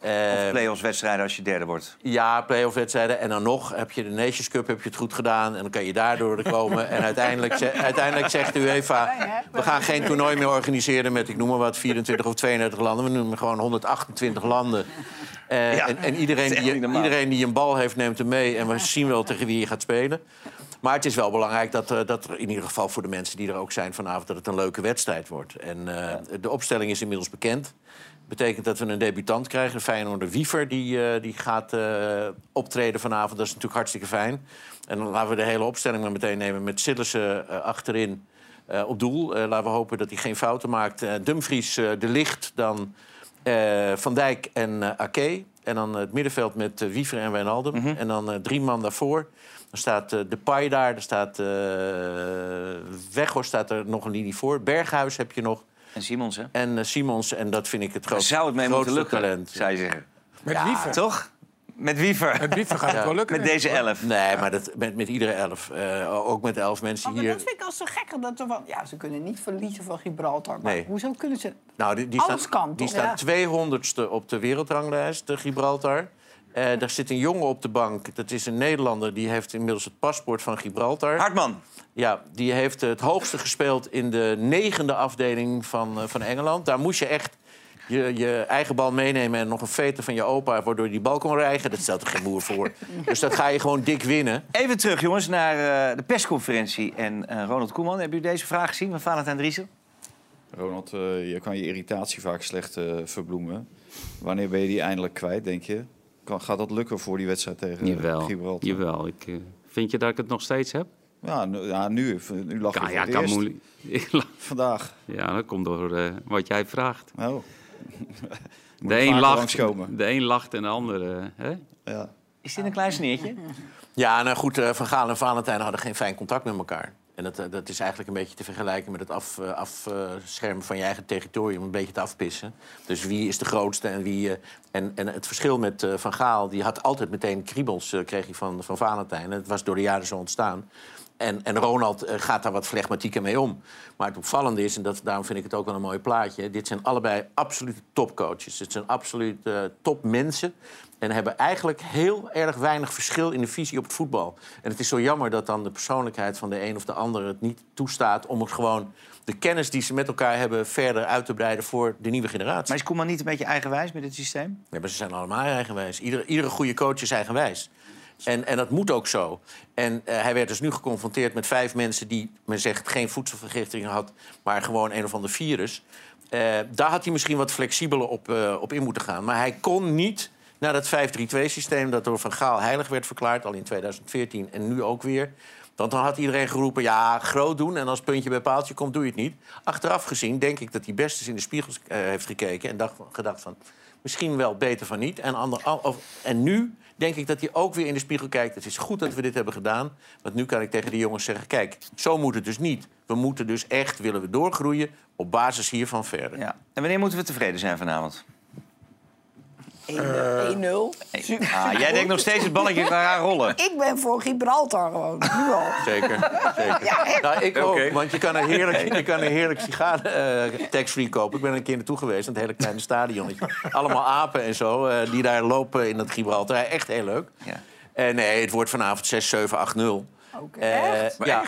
Eh, Of play-offs wedstrijden als je derde wordt. ja, play-off wedstrijden. En dan nog heb je de Nations Cup heb je het goed gedaan. En dan kan je daardoor komen. en uiteindelijk, ze- uiteindelijk zegt de UEFA... we gaan geen toernooi meer organiseren met, ik noem maar wat, 24 of 32 landen. We noemen gewoon 128 landen. Eh, Ja, en, iedereen, [laughs] die, iedereen die een bal heeft, neemt hem mee. En we zien wel tegen wie je gaat spelen. Maar het is wel belangrijk dat, eh, dat er in ieder geval voor de mensen die er ook zijn vanavond... dat het een leuke wedstrijd wordt. En eh, de opstelling is inmiddels bekend. betekent dat we een debutant krijgen. Feyenoord Wiever, die, die gaat optreden vanavond. Dat is natuurlijk hartstikke fijn. En dan laten we de hele opstelling maar meteen nemen... met Sillissen achterin op doel. Laten we hopen dat hij geen fouten maakt. Dumfries, De Licht, dan eh, Van Dijk en eh Ake. En dan het middenveld met eh, Wiever en Wijnaldum. En dan eh, drie man daarvoor. Dan staat eh, Depay daar, er staat eh Weghorst staat er nog een linie voor. Berghuis heb je nog. En Simons, hè? En Simons, en dat vind ik het grootste, Zou het mee moeten lukken, talent. zou je zeggen. Met Ja, Wiever. Toch? Met Wiever. Met Wiever gaat het wel lukken. Met deze elf. Nee, maar dat, met, met iedere elf. Eh, ook met de elf mensen Oh, maar hier. dat vind ik al zo gek. Dat wel, ja, ze kunnen niet verliezen van Gibraltar. Maar Nee. hoezo kunnen ze... Nou, die, die Alles staan, kan, die staan Ja. 200ste op de wereldranglijst, de Gibraltar. Eh daar zit een jongen op de bank. Dat is een Nederlander. Die heeft inmiddels het paspoort van Gibraltar. Hartman. Ja, die heeft het hoogste gespeeld in de negende afdeling van, eh, van Engeland. Daar moest je echt je, je eigen bal meenemen en nog een veter van je opa... waardoor je die bal kon rijgen. Dat stelt er geen boer voor. [laughs] dus dat ga je gewoon dik winnen. Even terug, jongens, naar eh, de persconferentie. En eh, Ronald Koeman, hebben jullie deze vraag gezien van Valentijn Driessen? Ronald, eh, je kan je irritatie vaak slecht eh, verbloemen. Wanneer ben je die eindelijk kwijt, denk je? Kan, gaat dat lukken voor die wedstrijd tegen Jawel, Gibraltar? jawel. Ik, eh, vind je dat ik het nog steeds heb? Ja, nu, ja, nu, nu lag je Ja, voor ja, het kan eerst. moeilijk. [laughs] Vandaag. Ja, dat komt door eh, wat jij vraagt. Oh. De een, lacht, de een lacht en de andere... Hè? Ja. Is dit een klein sneertje? Ja, nou goed, eh, Van Gaal en Valentijn hadden geen fijn contact met elkaar. En dat, eh, dat is eigenlijk een beetje te vergelijken met het af, eh, afschermen van je eigen territorium. Een beetje te afpissen. Dus wie is de grootste en wie... eh, en, en het verschil met eh, Van Gaal, die had altijd meteen kriebels, eh, kreeg hij van, van Valentijn. En het was door de jaren zo ontstaan. En, en Ronald eh, gaat daar wat flegmatieker mee om. Maar het opvallende is, en dat, daarom vind ik het ook wel een mooi plaatje... dit zijn allebei absolute topcoaches. Het zijn absoluut eh, topmensen. En hebben eigenlijk heel erg weinig verschil in de visie op het voetbal. En het is zo jammer dat dan de persoonlijkheid van de een of de ander het niet toestaat... om het gewoon de kennis die ze met elkaar hebben verder uit te breiden voor de nieuwe generatie. Maar is Koeman niet een beetje eigenwijs met dit systeem? Ja, maar ze zijn allemaal eigenwijs. Iedere, iedere goede coach is eigenwijs. En, en dat moet ook zo. En eh, hij werd dus nu geconfronteerd met vijf mensen die, men zegt, geen voedselvergiftiging had, maar gewoon een of ander virus. Eh, daar had hij misschien wat flexibeler op, eh, op in moeten gaan. Maar hij kon niet naar dat 5-3-2-systeem dat door Van Gaal heilig werd verklaard, al in 2014 en nu ook weer. Want dan had iedereen geroepen, ja, groot doen. En als puntje bij paaltje komt, doe je het niet. Achteraf gezien denk ik dat hij best eens in de spiegels heeft gekeken... en dacht, gedacht van, misschien wel beter van niet. En, ander, en nu denk ik dat hij ook weer in de spiegel kijkt. Het is goed dat we dit hebben gedaan. Want nu kan ik tegen die jongens zeggen... kijk, zo moet het dus niet. We moeten dus echt, willen we doorgroeien... op basis hiervan verder. Ja. En wanneer moeten we tevreden zijn vanavond? 1-0. Ah, jij denkt nog steeds het balletje gaan rollen. Ik ben voor Gibraltar gewoon, nu al. Zeker, zeker. Ja, echt. Nou, ik ook, want je kan een heerlijk, je kan een heerlijk sigaar eh, tax-free kopen. Ik ben een keer naartoe geweest, in het hele kleine stadionnetje. Allemaal apen en zo, eh, die daar lopen in dat Gibraltar. Echt heel leuk. Ja. Eh, nee, het wordt vanavond 6, 7, 8, 0. Oké. Eh, Echt? ja.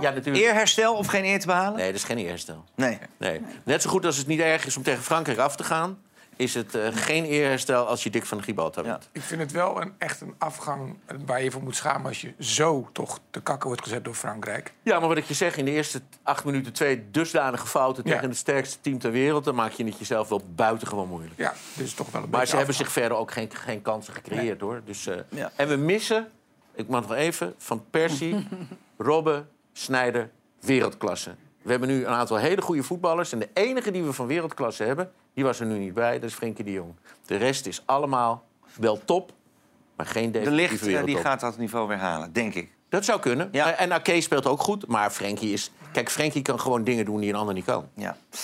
Ja, natuurlijk. Eerherstel of geen eer te behalen? Nee, dat is geen eerherstel. Nee. Nee. Net zo goed als het niet erg is om tegen Frankrijk af te gaan... is het eh, geen eerherstel als je dik van Gibraltar bent. Ik vind het wel een, echt een afgang waar je voor moet schamen... als je zo toch te kakken wordt gezet door Frankrijk. Ja, maar wat ik je zeg, in de eerste acht minuten twee dusdanige fouten... Ja. tegen het sterkste team ter wereld... dan maak je het jezelf wel buitengewoon moeilijk. Ja, dus toch wel een Maar ze hebben zich verder ook geen, geen kansen gecreëerd, hoor. Dus, eh, Ja. En we missen, ik mag nog even, van Persie, [laughs] Robben, Snijder, wereldklasse. We hebben nu een aantal hele goede voetballers. En de enige die we van wereldklasse hebben, die was er nu niet bij. Dat is Frenkie de Jong. De rest is allemaal wel top, maar geen De definitieve licht eh, die gaat dat niveau weer halen, denk ik. Dat zou kunnen. Ja. En Ake speelt ook goed, maar Frenkie is... Kijk, Frenkie kan gewoon dingen doen die een ander niet kan. Ja. We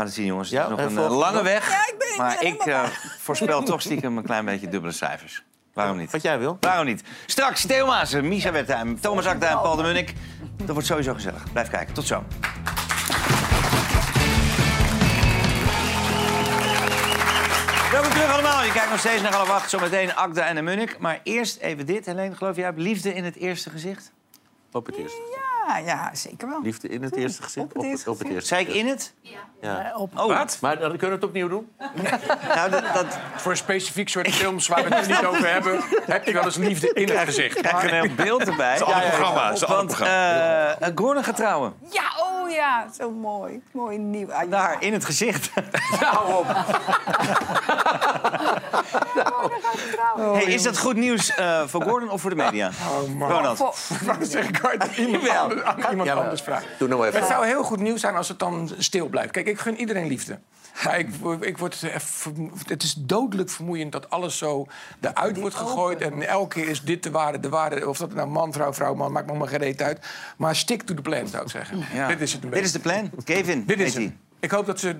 gaan het zien, jongens. Ja, het is nog en een eh, volgende- lange weg. Ja, ik ben- ik maar ben ik eh, voorspel toch stiekem een klein beetje dubbele cijfers. Waarom niet? Wat jij wil. Waarom niet? Straks Theo Maassen, Misha Wertheim, Thomas Akda en Paul de Munnik. Dat wordt sowieso gezellig. Blijf kijken. Tot zo. Welkom terug allemaal. Je kijkt nog steeds naar half acht. Zometeen Akda en de Munnik. Maar eerst even dit. Helene, geloof jij op liefde in het eerste gezicht? Op het eerste. Ja, ja, zeker wel. Liefde in het eerste gezicht? Op het eerste op het eerste Zei ik in het? Ja. Op, Oh, Maar dan kunnen we het opnieuw doen? [laughs] nou, dat, dat Voor een specifiek soort films waar we het niet over hebben... heb je wel eens liefde in het gezicht. krijg je een heel beeld erbij. Het is een ander programma. Het is een ander Want programma. eh, Gordon gaat trouwen. Ja, oh ja, zo mooi. Mooi nieuw. Ah, ja. Daar, in het gezicht. [laughs] Nou op. Hey, is dat goed nieuws eh, voor Gordon of voor de media? Oh man. Ronald. Waarom zeg ik aan [laughs] iemand, anders, aan iemand Ja, maar- anders vragen? Doe nou even. Het zou heel goed nieuws zijn als het dan stil blijft. Kijk, ik gun iedereen liefde. Maar ik, ik word, het is dodelijk vermoeiend dat alles zo eruit wordt gegooid. En elke keer is dit de waarde, de waarde. Of dat nou man, vrouw, vrouw, man, maakt me maar geen reet uit. Maar stick to the plan, zou ik zeggen. Ja. Dit is het een Dit is de plan. Kevin, Dit is het. Ik hoop dat ze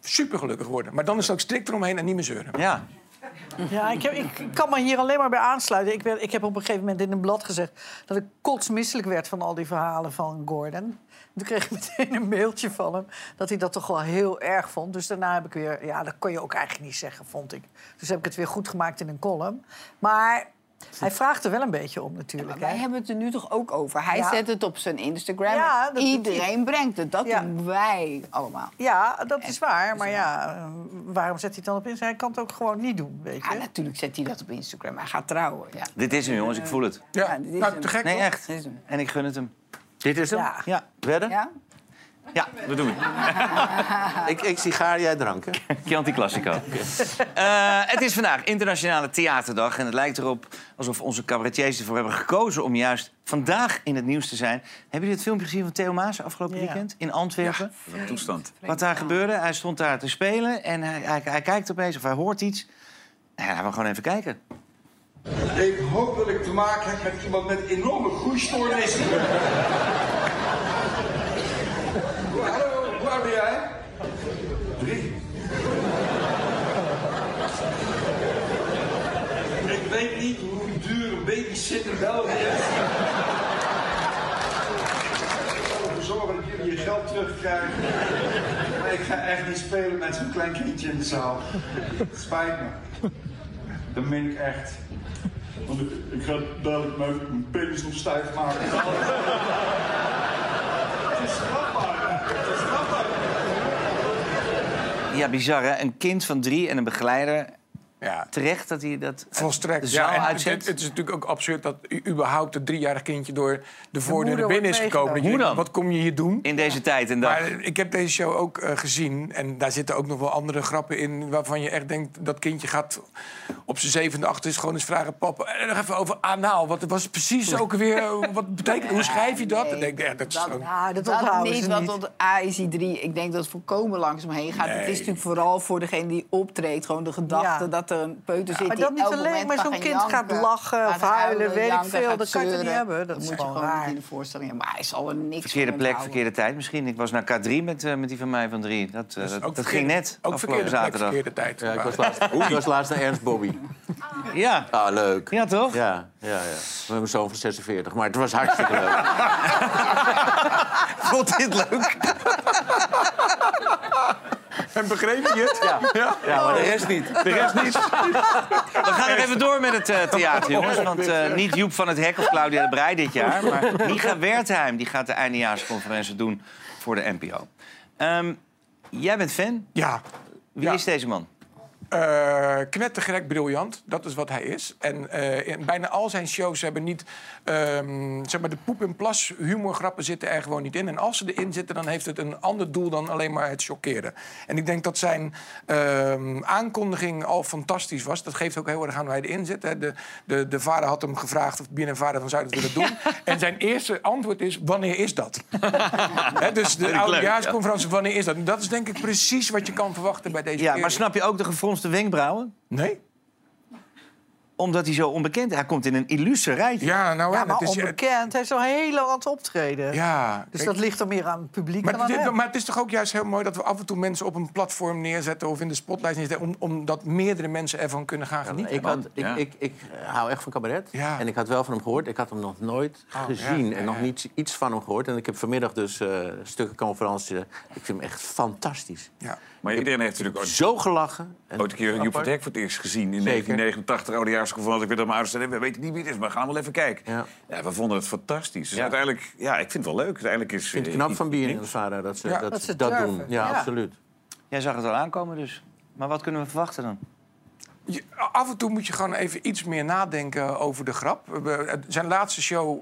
super gelukkig worden. Maar dan is het ook strikt eromheen en niet meer zeuren. Ja. Ja, ik, heb, ik kan me hier alleen maar bij aansluiten. Ik, werd, ik heb op een gegeven moment in een blad gezegd... dat ik kotsmisselijk werd van al die verhalen van Gordon. Toen kreeg ik meteen een mailtje van hem... dat hij dat toch wel heel erg vond. Dus daarna heb ik weer... Ja, dat kon je ook eigenlijk niet zeggen, vond ik. Dus heb ik het weer goed gemaakt in een column. Maar hij vraagt er wel een beetje om natuurlijk. Wij hè. hebben het er nu toch ook over. Hij Ja. zet het op zijn Instagram. Ja, Iedereen brengt het. Dat Ja. doen wij allemaal. Ja, dat is waar. Maar ja, eh, waarom zet hij het dan op Instagram? Hij kan het ook gewoon niet doen, weet je. Ja, natuurlijk zet hij dat op Instagram. Hij gaat trouwen. Ja. Dit is hem, jongens. Ik voel het. Ja, dit is nou, te gek. Nee, echt. Dit is hem. En ik gun het hem. Dit is hem? Ja. Ja. Wedden? Ja? Ja, dat doen we. [laughs] ik, ik sigaar, jij drank, hè? Chianti Classico. Eh, het is vandaag Internationale Theaterdag. En het lijkt erop alsof onze cabaretiers ervoor hebben gekozen... om juist vandaag in het nieuws te zijn. Hebben jullie het filmpje gezien van Theo Maas afgelopen Ja. weekend? In Antwerpen? Wat een toestand. Wat daar gebeurde, hij stond daar te spelen en hij, hij, hij kijkt opeens of hij hoort iets. En hij wil gewoon even kijken. Ik hoop dat ik te maken heb met iemand met enorme groeistoornissen. Hallo, hoe oud ben jij? Drie. Ik weet niet hoe duur een babysitter in België is. Ik zal ervoor zorgen dat jullie je geld terugkrijgen. Maar ik ga echt niet spelen met zo'n klein kindje in de zaal. Het spijt me. Dat meen ik echt. Want ik, ik ga dadelijk mijn, penis nog stijf maken. Het is strafbaar? Het is strafbaar. Ja, bizar hè? Een kind van drie en een begeleider. Ja. Terecht dat hij dat Volstrekt. Ja, uitzet. het, het is natuurlijk ook absurd dat u überhaupt een driejarig kindje door de voordeur binnen is gekomen. Dat Hoe dan? Wat kom je hier doen? In deze tijd en dag. Maar ik heb deze show ook eh, gezien. En daar zitten ook nog wel andere grappen in. Waarvan je echt denkt, dat kindje gaat op zijn zevende, acht is gewoon eens vragen... Papa, en nog even over anaal. Wat was precies ook weer... eh, wat betekent, hoe schrijf je dat? Dan denk ik, ja, dat is gewoon... Ja, dat Dat niet, ze want niet. tot AIC 3, ik denk dat het volkomen langzaam heen gaat. Het is natuurlijk vooral voor degene die optreedt, gewoon de gedachte Ja. dat er een peuter zit Maar die dat niet alleen, maar zo'n kind gaat lachen of huilen, weet ik veel. Dat kan je niet hebben? Dat is moet je gewoon raar. niet in de voorstelling hebben. Maar hij zal er niks Verkeerde plek, verkeerde tijd misschien. Ik was naar K3 met, eh, met die van mij van drie. Dat, eh, Dus dat, ook dat verkeerde- ging net Ook afgelopen verkeerde plek, zaterdag. verkeerde tijd. Ja, ik was laatst, [laughs] ik was laatst naar Ernst Bobby. [laughs] Ja. Ah, leuk. Ja, toch? Ja, ja, ja. We hebben zoon van 46, maar het was hartstikke leuk. [laughs] Vond dit leuk? En begreep je het? Ja, ja maar de rest niet. De rest niet. We gaan nog even door met het eh, theater, jongens. Want eh, niet Joep van het Hek of Claudia de Breij dit jaar... maar Micha Wertheim die gaat de eindejaarsconferentie doen voor de NPO. Ehm, jij bent fan. Ja. Wie Ja. is deze man? Eh knettergek briljant, dat is wat hij is. En eh, in bijna al zijn shows hebben niet... ehm, zeg maar, de poep- en plas humorgrappen zitten er gewoon niet in. En als ze erin zitten, dan heeft het een ander doel dan alleen maar het chockeren. En ik denk dat zijn ehm, aankondiging al fantastisch was. Dat geeft ook heel erg aan hoe hij erin zit. Hè. De, de, de vader had hem gevraagd of binnen vader van zou dat willen doen. [laughs] En zijn eerste antwoord is, wanneer is dat? [laughs] Hè, dus de oudejaarsconferentie, wanneer is dat? En dat is denk ik precies wat je kan verwachten bij deze Ja, maar snap je ook de gefronste wenkbrauwen? Nee. Omdat hij zo onbekend is. Hij komt in een illustre rijtje. Ja, nou, Ja, maar het is, onbekend. Hij is al heel lang aan het optreden. Ja, Dus dat ligt er meer aan het publiek maar, dan aan dit- hem. maar het is toch ook juist heel mooi dat we af en toe mensen op een platform neerzetten of in de spotlight neerzetten, om, omdat meerdere mensen ervan kunnen gaan genieten. Ik, had, ik, Ja. ik, ik hou echt van cabaret. Ja. En ik had wel van hem gehoord. Ik had hem nog nooit Oh, gezien ja, en ja, nog niet iets van hem gehoord. En ik heb vanmiddag dus eh stukken conferentie. Ik vind hem echt fantastisch. Ja. Maar iedereen heeft natuurlijk ooit, Zo gelachen. En ooit een keer Joep van apart. het Hek voor het eerst gezien. In Zeker. 1989, oudejaarsconferentie. Ik weet dat mijn ouders we weten niet wie het is, maar gaan wel even kijken. Ja. Ja, we vonden het fantastisch. Dus Ja. uiteindelijk, ja, ik vind het wel leuk. Uiteindelijk is... Ik vind het eh, knap van Bien en vader dat ze Ja. dat, Dat ze dat doen. Ja, Ja. absoluut. Jij zag het al aankomen dus. Maar wat kunnen we verwachten dan? Je- af en toe moet je gewoon even iets meer nadenken over de grap. Zijn laatste show,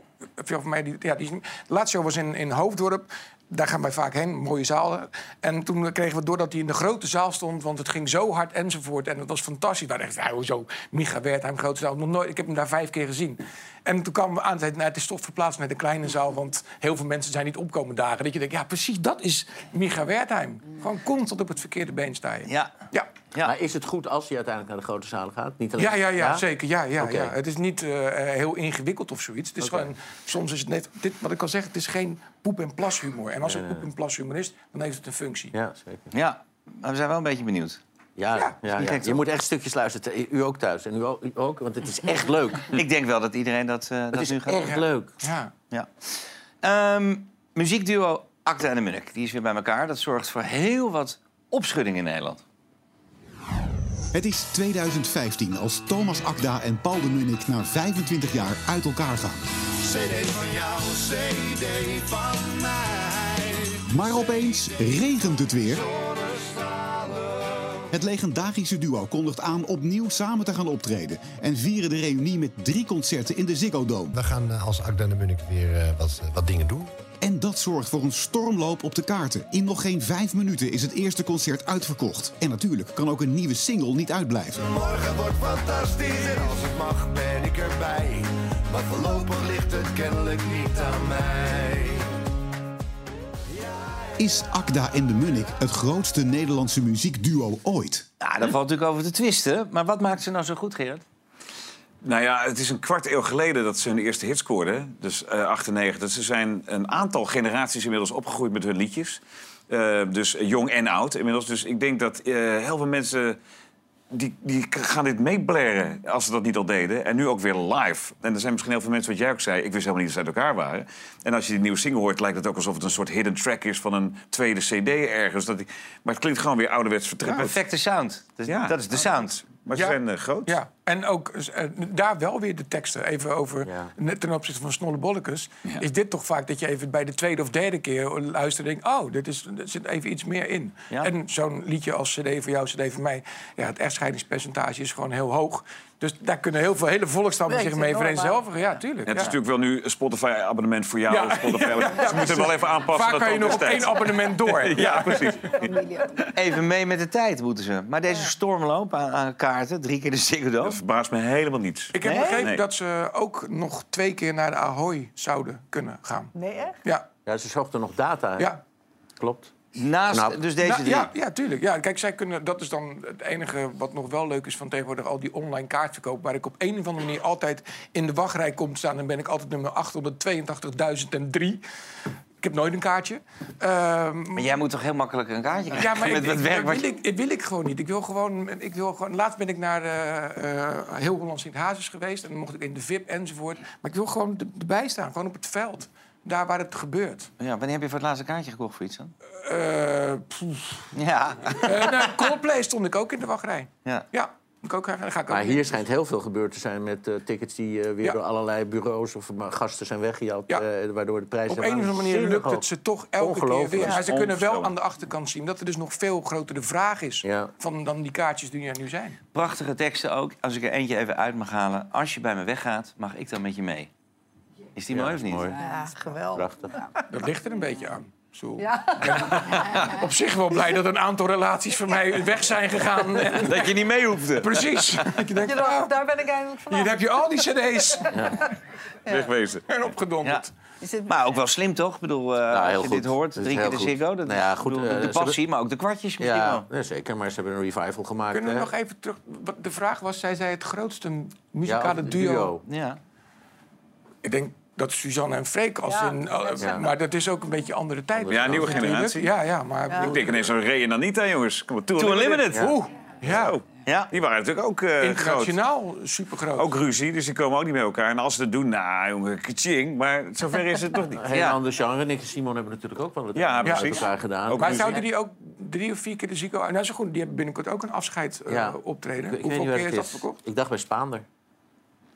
of mij, die, ja, die, de laatste show was in, in Hoofddorp. Daar gaan wij vaak heen, mooie zaal. En toen kregen we door dat hij in de grote zaal stond, want het ging zo hard enzovoort. En het was fantastisch. We dachten, ja, hoezo, Micha Wertheim, grote zaal. Nog nooit, ik heb hem daar vijf keer gezien. En toen kwamen we aan zeiden, nou, het is toch verplaatst naar de kleine zaal... want heel veel mensen zijn niet opkomen dagen. Dat je denkt, ja, precies, dat is Micha Wertheim. Gewoon constant op het verkeerde been sta je. Ja. Ja. Ja. Maar is het goed als hij uiteindelijk naar de grote zalen gaat? Niet alleen... Ja, ja, ja, zeker. Ja, ja, Oké. ja. Het is niet eh, heel ingewikkeld of zoiets. Het is Oké. gewoon, soms is het net, dit, wat ik al zeg, het is geen poep- en plashumor. En als het poep- en plashumor is, dan heeft het een functie. Ja, zeker. Ja, maar we zijn wel een beetje benieuwd. Ja, Ja, je moet echt stukjes luisteren. U ook thuis. En u ook, u ook want het is echt leuk. [laughs] Ik denk wel dat iedereen dat, eh, Het dat is nu gaat echt Ja. leuk. Ja. Ja. Ehm, muziekduo Acta en de Munnik. Die is weer bij elkaar. Dat zorgt voor heel wat opschudding in Nederland. Het is 2015 als Thomas Akda en Paul de Munnik na 25 jaar uit elkaar gaan. CD van jou, CD van mij. Maar opeens regent het weer. Het legendarische duo kondigt aan opnieuw samen te gaan optreden... en vieren de reunie met drie concerten in de Ziggo Dome. We gaan eh, als Akda en de Munnik weer eh, wat, wat dingen doen. En En dat zorgt voor een stormloop op de kaarten. In nog geen vijf minuten is het eerste concert uitverkocht. En natuurlijk kan ook een nieuwe single niet uitblijven. Morgen wordt fantastisch en als het mag ben ik erbij. Maar voorlopig ligt het kennelijk niet aan mij. Is Akda en de Munnik het grootste Nederlandse muziekduo ooit? Ja, daar valt natuurlijk over te twisten. Maar wat maakt ze nou zo goed, Gerard? Nou ja, het is een kwart eeuw geleden dat ze hun eerste hit scoorden. Dus eh 98. Ze zijn een aantal generaties inmiddels opgegroeid met hun liedjes. Eh, dus jong en oud inmiddels. Dus ik denk dat eh, heel veel mensen... Die, die gaan dit meeblaren als ze dat niet al deden. En nu ook weer live. En er zijn misschien heel veel mensen, wat jij ook zei... ik wist helemaal niet dat ze uit elkaar waren. En als je die nieuwe single hoort, lijkt het ook alsof het een soort hidden track is... van een tweede cd ergens. Dat die, maar het klinkt gewoon weer ouderwets vertrouwd. perfecte sound. Dat is, dat is de sound. Maar ze Ja. zijn eh, groot. Ja, en ook eh, daar wel weer de teksten. Even over, ten opzichte van Snollebollekes... is dit toch vaak dat je even bij de tweede of derde keer luistert... en denkt, oh, dit is, er zit even iets meer in. Ja. En zo'n liedje als CD voor jou, CD voor mij... ja, het echtscheidingspercentage is gewoon heel hoog. Dus daar kunnen heel veel hele volkstammen zich mee vereenzelvigen. Ja, tuurlijk. Ja, het is ja. natuurlijk wel nu een Spotify-abonnement voor jou. Ja. Spotify Ja, [laughs] ja, ze moeten wel even aanpassen. Vaak dat kan je nog op één abonnement door. [laughs] ja, precies. Even mee met de tijd moeten ze. Maar deze stormloop aan, aan kaarten, drie keer de Ziggo. Dat verbaast me helemaal niets. Ik heb Nee? begrepen Nee. dat ze ook nog twee keer naar de Ahoy zouden kunnen gaan. Nee, echt? Ja, Ja, ze zochten nog data. hè? ja. Klopt. Naast Knap. dus deze Nou, drie. ja, ja, tuurlijk. Ja, kijk, zij kunnen, dat is dan het enige wat nog wel leuk is van tegenwoordig... al die online kaartverkoop, waar ik op een of andere manier altijd in de wachtrij kom te staan. Dan ben ik altijd nummer 882.003. Ik heb nooit een kaartje. Ehm, Maar jij moet toch heel makkelijk een kaartje krijgen? ja, maar met ik, werk wil, ik, wil ik gewoon niet. Ik wil gewoon, ik wil gewoon... Laatst ben ik naar eh, eh, Heel Holland Sint-Hazes geweest... en dan mocht ik in de VIP enzovoort. Maar ik wil gewoon er- erbij staan, gewoon op het veld. Daar waar het gebeurt. Ja, wanneer heb je voor het laatste kaartje gekocht voor iets dan? Eh. Ja. Nou, Coldplay stond ik ook in de wachtrij. ja. Ja, ik ook, daar ga ik ook Maar in. hier schijnt heel veel gebeurd te zijn met eh, tickets die eh, weer Ja. door allerlei bureaus of maar gasten zijn weggehaald. Ja. eh, waardoor de prijzen Op een of andere manier lukt hoog. het ze toch elke keer weer. Maar ze kunnen wel aan de achterkant zien dat er dus nog veel groter de vraag is Ja. van dan die kaartjes die er nu zijn. Prachtige teksten ook. Als ik er eentje even uit mag halen. Als je bij me weggaat, mag ik dan met je mee. Is die Ja, mooi of niet? mooi. Ja, geweldig. Prachtig. Dat ligt er een beetje aan. Zo. Ja. Op zich wel blij dat een aantal relaties van mij weg zijn gegaan. En- [laughs] Dat je niet mee hoefde. Precies. [laughs] Dat je denkt, Je dacht, nou, daar ben ik eindelijk vanaf. hier heb je al die cd's Wegwezen. en dit... Maar ook wel slim, toch? Ik bedoel, eh, Ja, heel als je goed. dit hoort, drie keer de. Ziggo. Dat, Nou ja, goed, bedoel, eh, de passie, maar ook de kwartjes misschien Ja, wel. zeker. Maar ze hebben een revival gemaakt. Kunnen we hè? nog even terug... wat De vraag was, zij zei het grootste Ja, muzikale of- duo. Ja. Ik denk dat Suzanne en Freek als Ja, in... ook. Maar dat is ook een beetje andere tijd. Ja, nieuwe generatie. Ja, ja, maar... Ja. Ik denk ineens aan Ray en Anita, jongens. Kom maar, Tour Tour Unlimited. Oeh, ja. Ja. Die waren natuurlijk ook eh groot. Internationaal supergroot. Ook ruzie, dus die komen ook niet met elkaar. En als ze dat doen, nou jongen, kaching. Maar zover is het toch niet. Een heel Ja. ander genre. Nick en Simon hebben natuurlijk ook wel het Ja, met precies. elkaar gedaan. Ook Maar ruzie. zouden die ook drie of vier keer de Zico... Nou, zo goed, die hebben binnenkort ook een afscheid Ja. optreden. Ik Hoeveel niet keer is het dat verkocht? Ik dacht bij Spaander.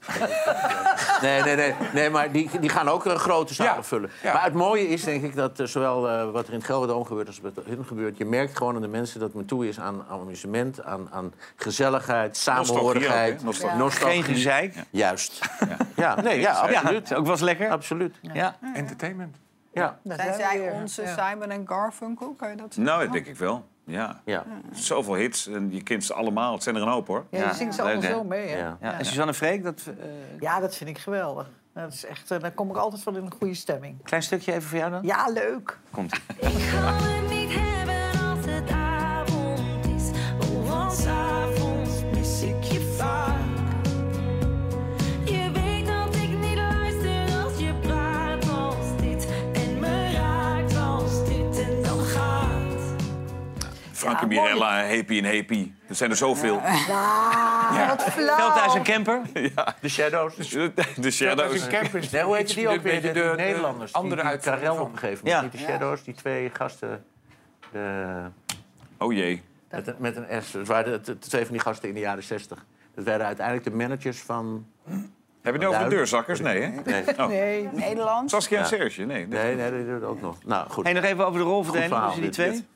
[laughs] nee, nee, nee, nee, maar die, die gaan ook een grote zalen Ja, vullen. ja. Maar het mooie is, denk ik, dat eh, zowel eh, wat er in het Gelderdoom gebeurt als wat hun gebeurt... je merkt gewoon aan de mensen dat men toe is aan amusement, aan, aan gezelligheid, samenhorigheid, Nostalgie ook, hè? nostalgie. Geen gezeik. Juist. Ja, nee, ja, absoluut. Ja, ook eens lekker. Absoluut. Ja. Entertainment. Ja. Zijn zij onze. Simon en Garfunkel? Kan je dat zeggen? Nou, dat denk ik wel. Ja. Ja. Zoveel hits en je kent ze allemaal. Het zijn er een hoop, hoor. Ja, je Ja, zingt ze allemaal zo mee, hè? Ja. Ja. En Suzanne Freek, dat... eh, Ja, dat vind ik geweldig. Dat is echt, eh, daar kom ik altijd van in een goede stemming. klein stukje even voor jou dan? Ja, leuk. Komt. Ik ga het niet hebben als het avond is. Frank en Ja. Mirella, Happy en Happy. Er zijn er zoveel. Ah, wat flauw. Veldhuis en Camper. [laughs] De Shadows. De Dat is Shadows. een. Nee, hoe heet die ook De- weer? de- De, de- de Nederlanders. Andere uitvoering Karel opgegeven. Ja. Niet de Shadows, die twee gasten. De, Oh jee. met, een, met een S. Het waren de, twee van die gasten in de jaren 60. Dat werden uiteindelijk de managers van... Heb je het nu over de deurzakkers? Nee, hè? Nee, Oh. Nee. Nederlands. Saskia en Ja. Serge? Nee. nee. nee, nee, die doen het ook nog. Nou, goed. Hey, nog even over de rolverdeling tussen die dit, twee.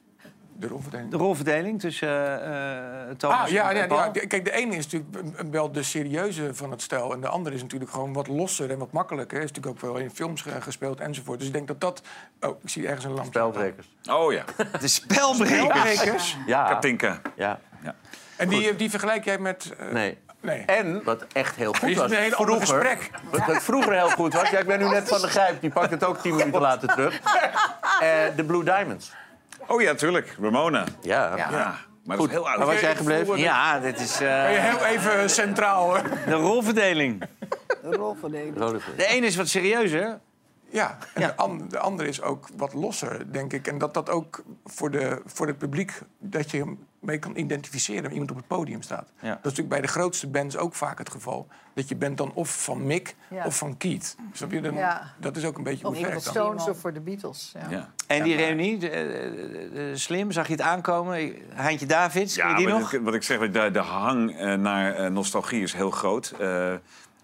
De rolverdeling. De rolverdeling tussen eh, eh, Thomas Ah, ja, en ja, Paul? ja, de- kijk, de ene is natuurlijk wel de serieuze van het stel. En de andere is natuurlijk gewoon wat losser en wat makkelijker. Is natuurlijk ook wel in films ge- gespeeld enzovoort. Dus ik denk dat dat... Oh, ik zie ergens een lamp. Spelbrekers. Oh ja. [laughs] De spelbrekers. Spelbrekers? Ja. Katinka. Ja. En die, die vergelijk jij met... eh, Nee. Nee. En wat echt heel Is goed het was. een vroeger, gesprek? Wat, wat vroeger heel goed was. Ja, ik ben nu net van de Grijp. Die pakt het ook tien minuten later terug. [laughs] Eh, De Blue Diamonds. Oh ja, tuurlijk. Ramona. Ja. Ja. Maar dat Goed. is heel oud. Waar was jij gebleven? Ja, dit is eh, Kan je heel even centraal... hoor. de rolverdeling. De rolverdeling. De ene is wat serieuzer. Ja, en De, an- de andere is ook wat losser, denk ik. En dat dat ook voor, de, voor het publiek... dat je hem mee kan identificeren als iemand op het podium staat. Dat is natuurlijk bij de grootste bands ook vaak het geval. Dat je bent dan of van Mick Ja. of van Keith. Snap je? Dan, Ja. Dat is ook een beetje Of hoe de werkt dan. Stones of voor de Beatles. Ja. Ja. En die reunie, de, de- de- slim, zag je het aankomen? Heintje Davids, ken je Ja, die maar nog? ik- wat ik zeg, de, de hang eh, naar eh, nostalgie is heel groot. Eh,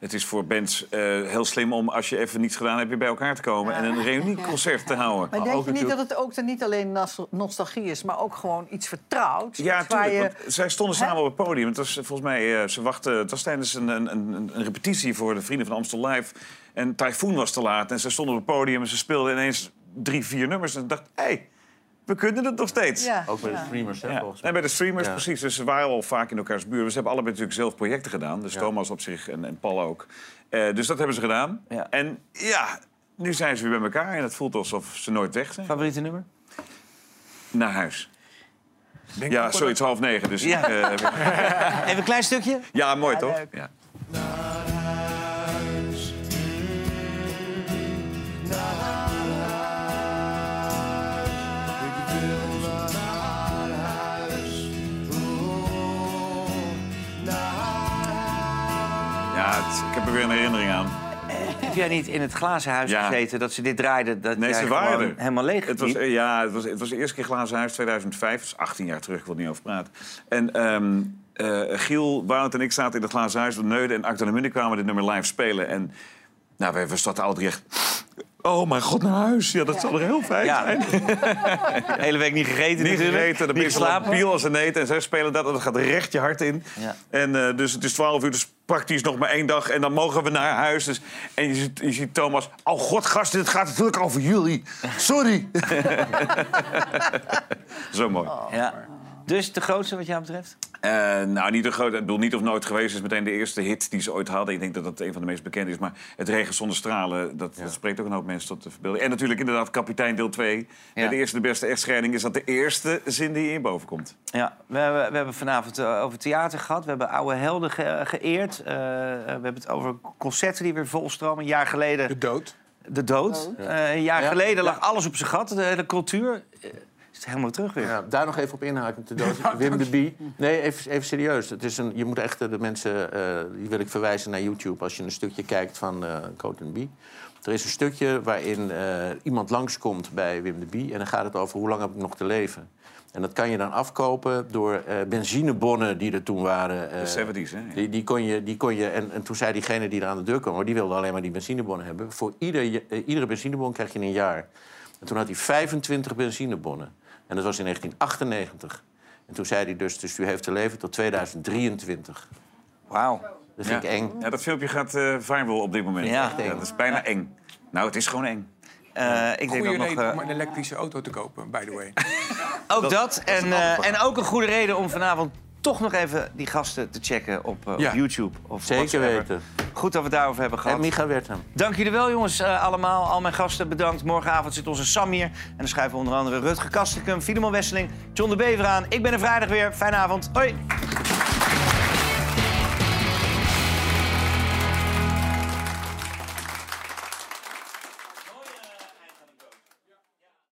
het is voor bands eh, heel slim om, als je even niets gedaan hebt, weer bij elkaar te komen en een reunieconcert te houden. Maar denk je niet dat het ook dan niet alleen nostalgie is, maar ook gewoon iets vertrouwds? Ja, tuurlijk. je- want zij stonden samen op het podium. Het was eh, volgens mij, eh, ze wachten, het was tijdens een, een, een, een repetitie voor de Vrienden van Amstel Live. En Typhoon was te laat en ze stonden op het podium en ze speelden ineens drie, vier nummers. En ik dacht, hé, hey, we kunnen het nog steeds. Ja, Ook bij de ja. streamers, hè, Ja. volgens mij. En bij de streamers, Ja. precies. Dus ze waren al vaak in elkaars buurt. Ze hebben allebei natuurlijk zelf projecten gedaan. Dus Thomas op zich en, en Paul ook. Eh, dus dat hebben ze gedaan. Ja. En ja, nu zijn ze weer bij elkaar. En het voelt alsof ze nooit weg zijn. Favoriete nummer? Naar huis. Denk Ja, zoiets half negen. Dus Ja. ik, eh, [laughs] Even een klein stukje? ja, mooi toch? Ja, een herinnering aan. Heb jij niet in het glazen huis Ja. gezeten dat ze dit draaiden? Dat Nee, ze waren er. helemaal leeg Het was, eh, ja, het was, het was de eerste keer Glazen Huis, 2005. Dat is 18 jaar terug, ik wil er niet over praten. En ehm, eh, Giel, Wout en ik zaten in het Glazen Huis. De Neude en Acta de Munnik kwamen dit nummer live spelen. En nou, we, we stonden altijd echt... Oh mijn god, naar huis. Ja, dat zal er heel fijn Ja. zijn. [laughs] Hele week niet gegeten Niet natuurlijk. gegeten, dan ben je piel als een eten. En zij spelen dat en dat gaat recht je hart in. Ja. En eh, dus het is 12 uur, dus praktisch nog maar één dag. En dan mogen we naar huis. Dus, en je ziet, je ziet Thomas... Oh god, gasten, dit gaat natuurlijk over jullie. Sorry. [laughs] Zo mooi. Ja. Dus de grootste wat jou betreft? Eh, nou, niet de grote. Ik bedoel, niet of nooit geweest is meteen de eerste hit die ze ooit hadden. Ik denk dat dat een van de meest bekende is. Maar het regen zonder stralen, dat, dat spreekt ook een hoop mensen tot de verbeelding. En natuurlijk inderdaad kapitein deel 2. Ja. De eerste, de beste echtscheiding is dat de eerste zin die in boven komt. Ja, we hebben, we hebben vanavond eh, over theater gehad. We hebben oude helden ge- geëerd. Eh, we hebben het over concerten die weer volstromen. Een jaar geleden... De dood. De dood. Eh, een jaar Ja. geleden lag alles op zijn gat. De, de cultuur is helemaal terug weer. Ja, daar nog even op inhaken. Te dood. [laughs] Wim de Bie. Nee, even, even serieus. Het is een, je moet echt eh, de mensen... eh, die wil ik verwijzen naar YouTube. Als je een stukje kijkt van eh Coat and Bie. Er is een stukje waarin eh, iemand langskomt bij Wim de Bie... en dan gaat het over hoe lang heb ik nog te leven. En dat kan je dan afkopen door eh, benzinebonnen die er toen waren. eh, De 70s, hè? Die, die kon je, die kon je, en, en toen zei diegene die er aan de deur kwam... die wilde alleen maar die benzinebonnen hebben. Voor ieder, eh, iedere benzinebon krijg je een jaar. En toen had hij 25 benzinebonnen. En dat was in 1998. En toen zei hij dus, dus u heeft te leven tot 2023. Wauw. Dat vind ja. ik eng. Ja, dat filmpje gaat eh viral op dit moment. Ja. Echt eng. dat is bijna eng. Nou, het is gewoon eng. Eh, ik denk dat nog... reden eh, om een elektrische auto te kopen, by the way. [laughs] ook dat. En, eh, en ook een goede reden om vanavond toch nog even die gasten te checken op, eh, Ja. op YouTube. Of Zeker whatsoever. weten. Goed dat we het daarover hebben gehad. En Micha Wertham. Dank jullie wel, jongens, eh, allemaal. Al mijn gasten bedankt. Morgenavond zit onze Sam hier. En dan schrijven we onder andere Rutger Kastikum, Filemon Wesseling, John de Bever aan. Ik ben er vrijdag weer. Fijne avond. Hoi.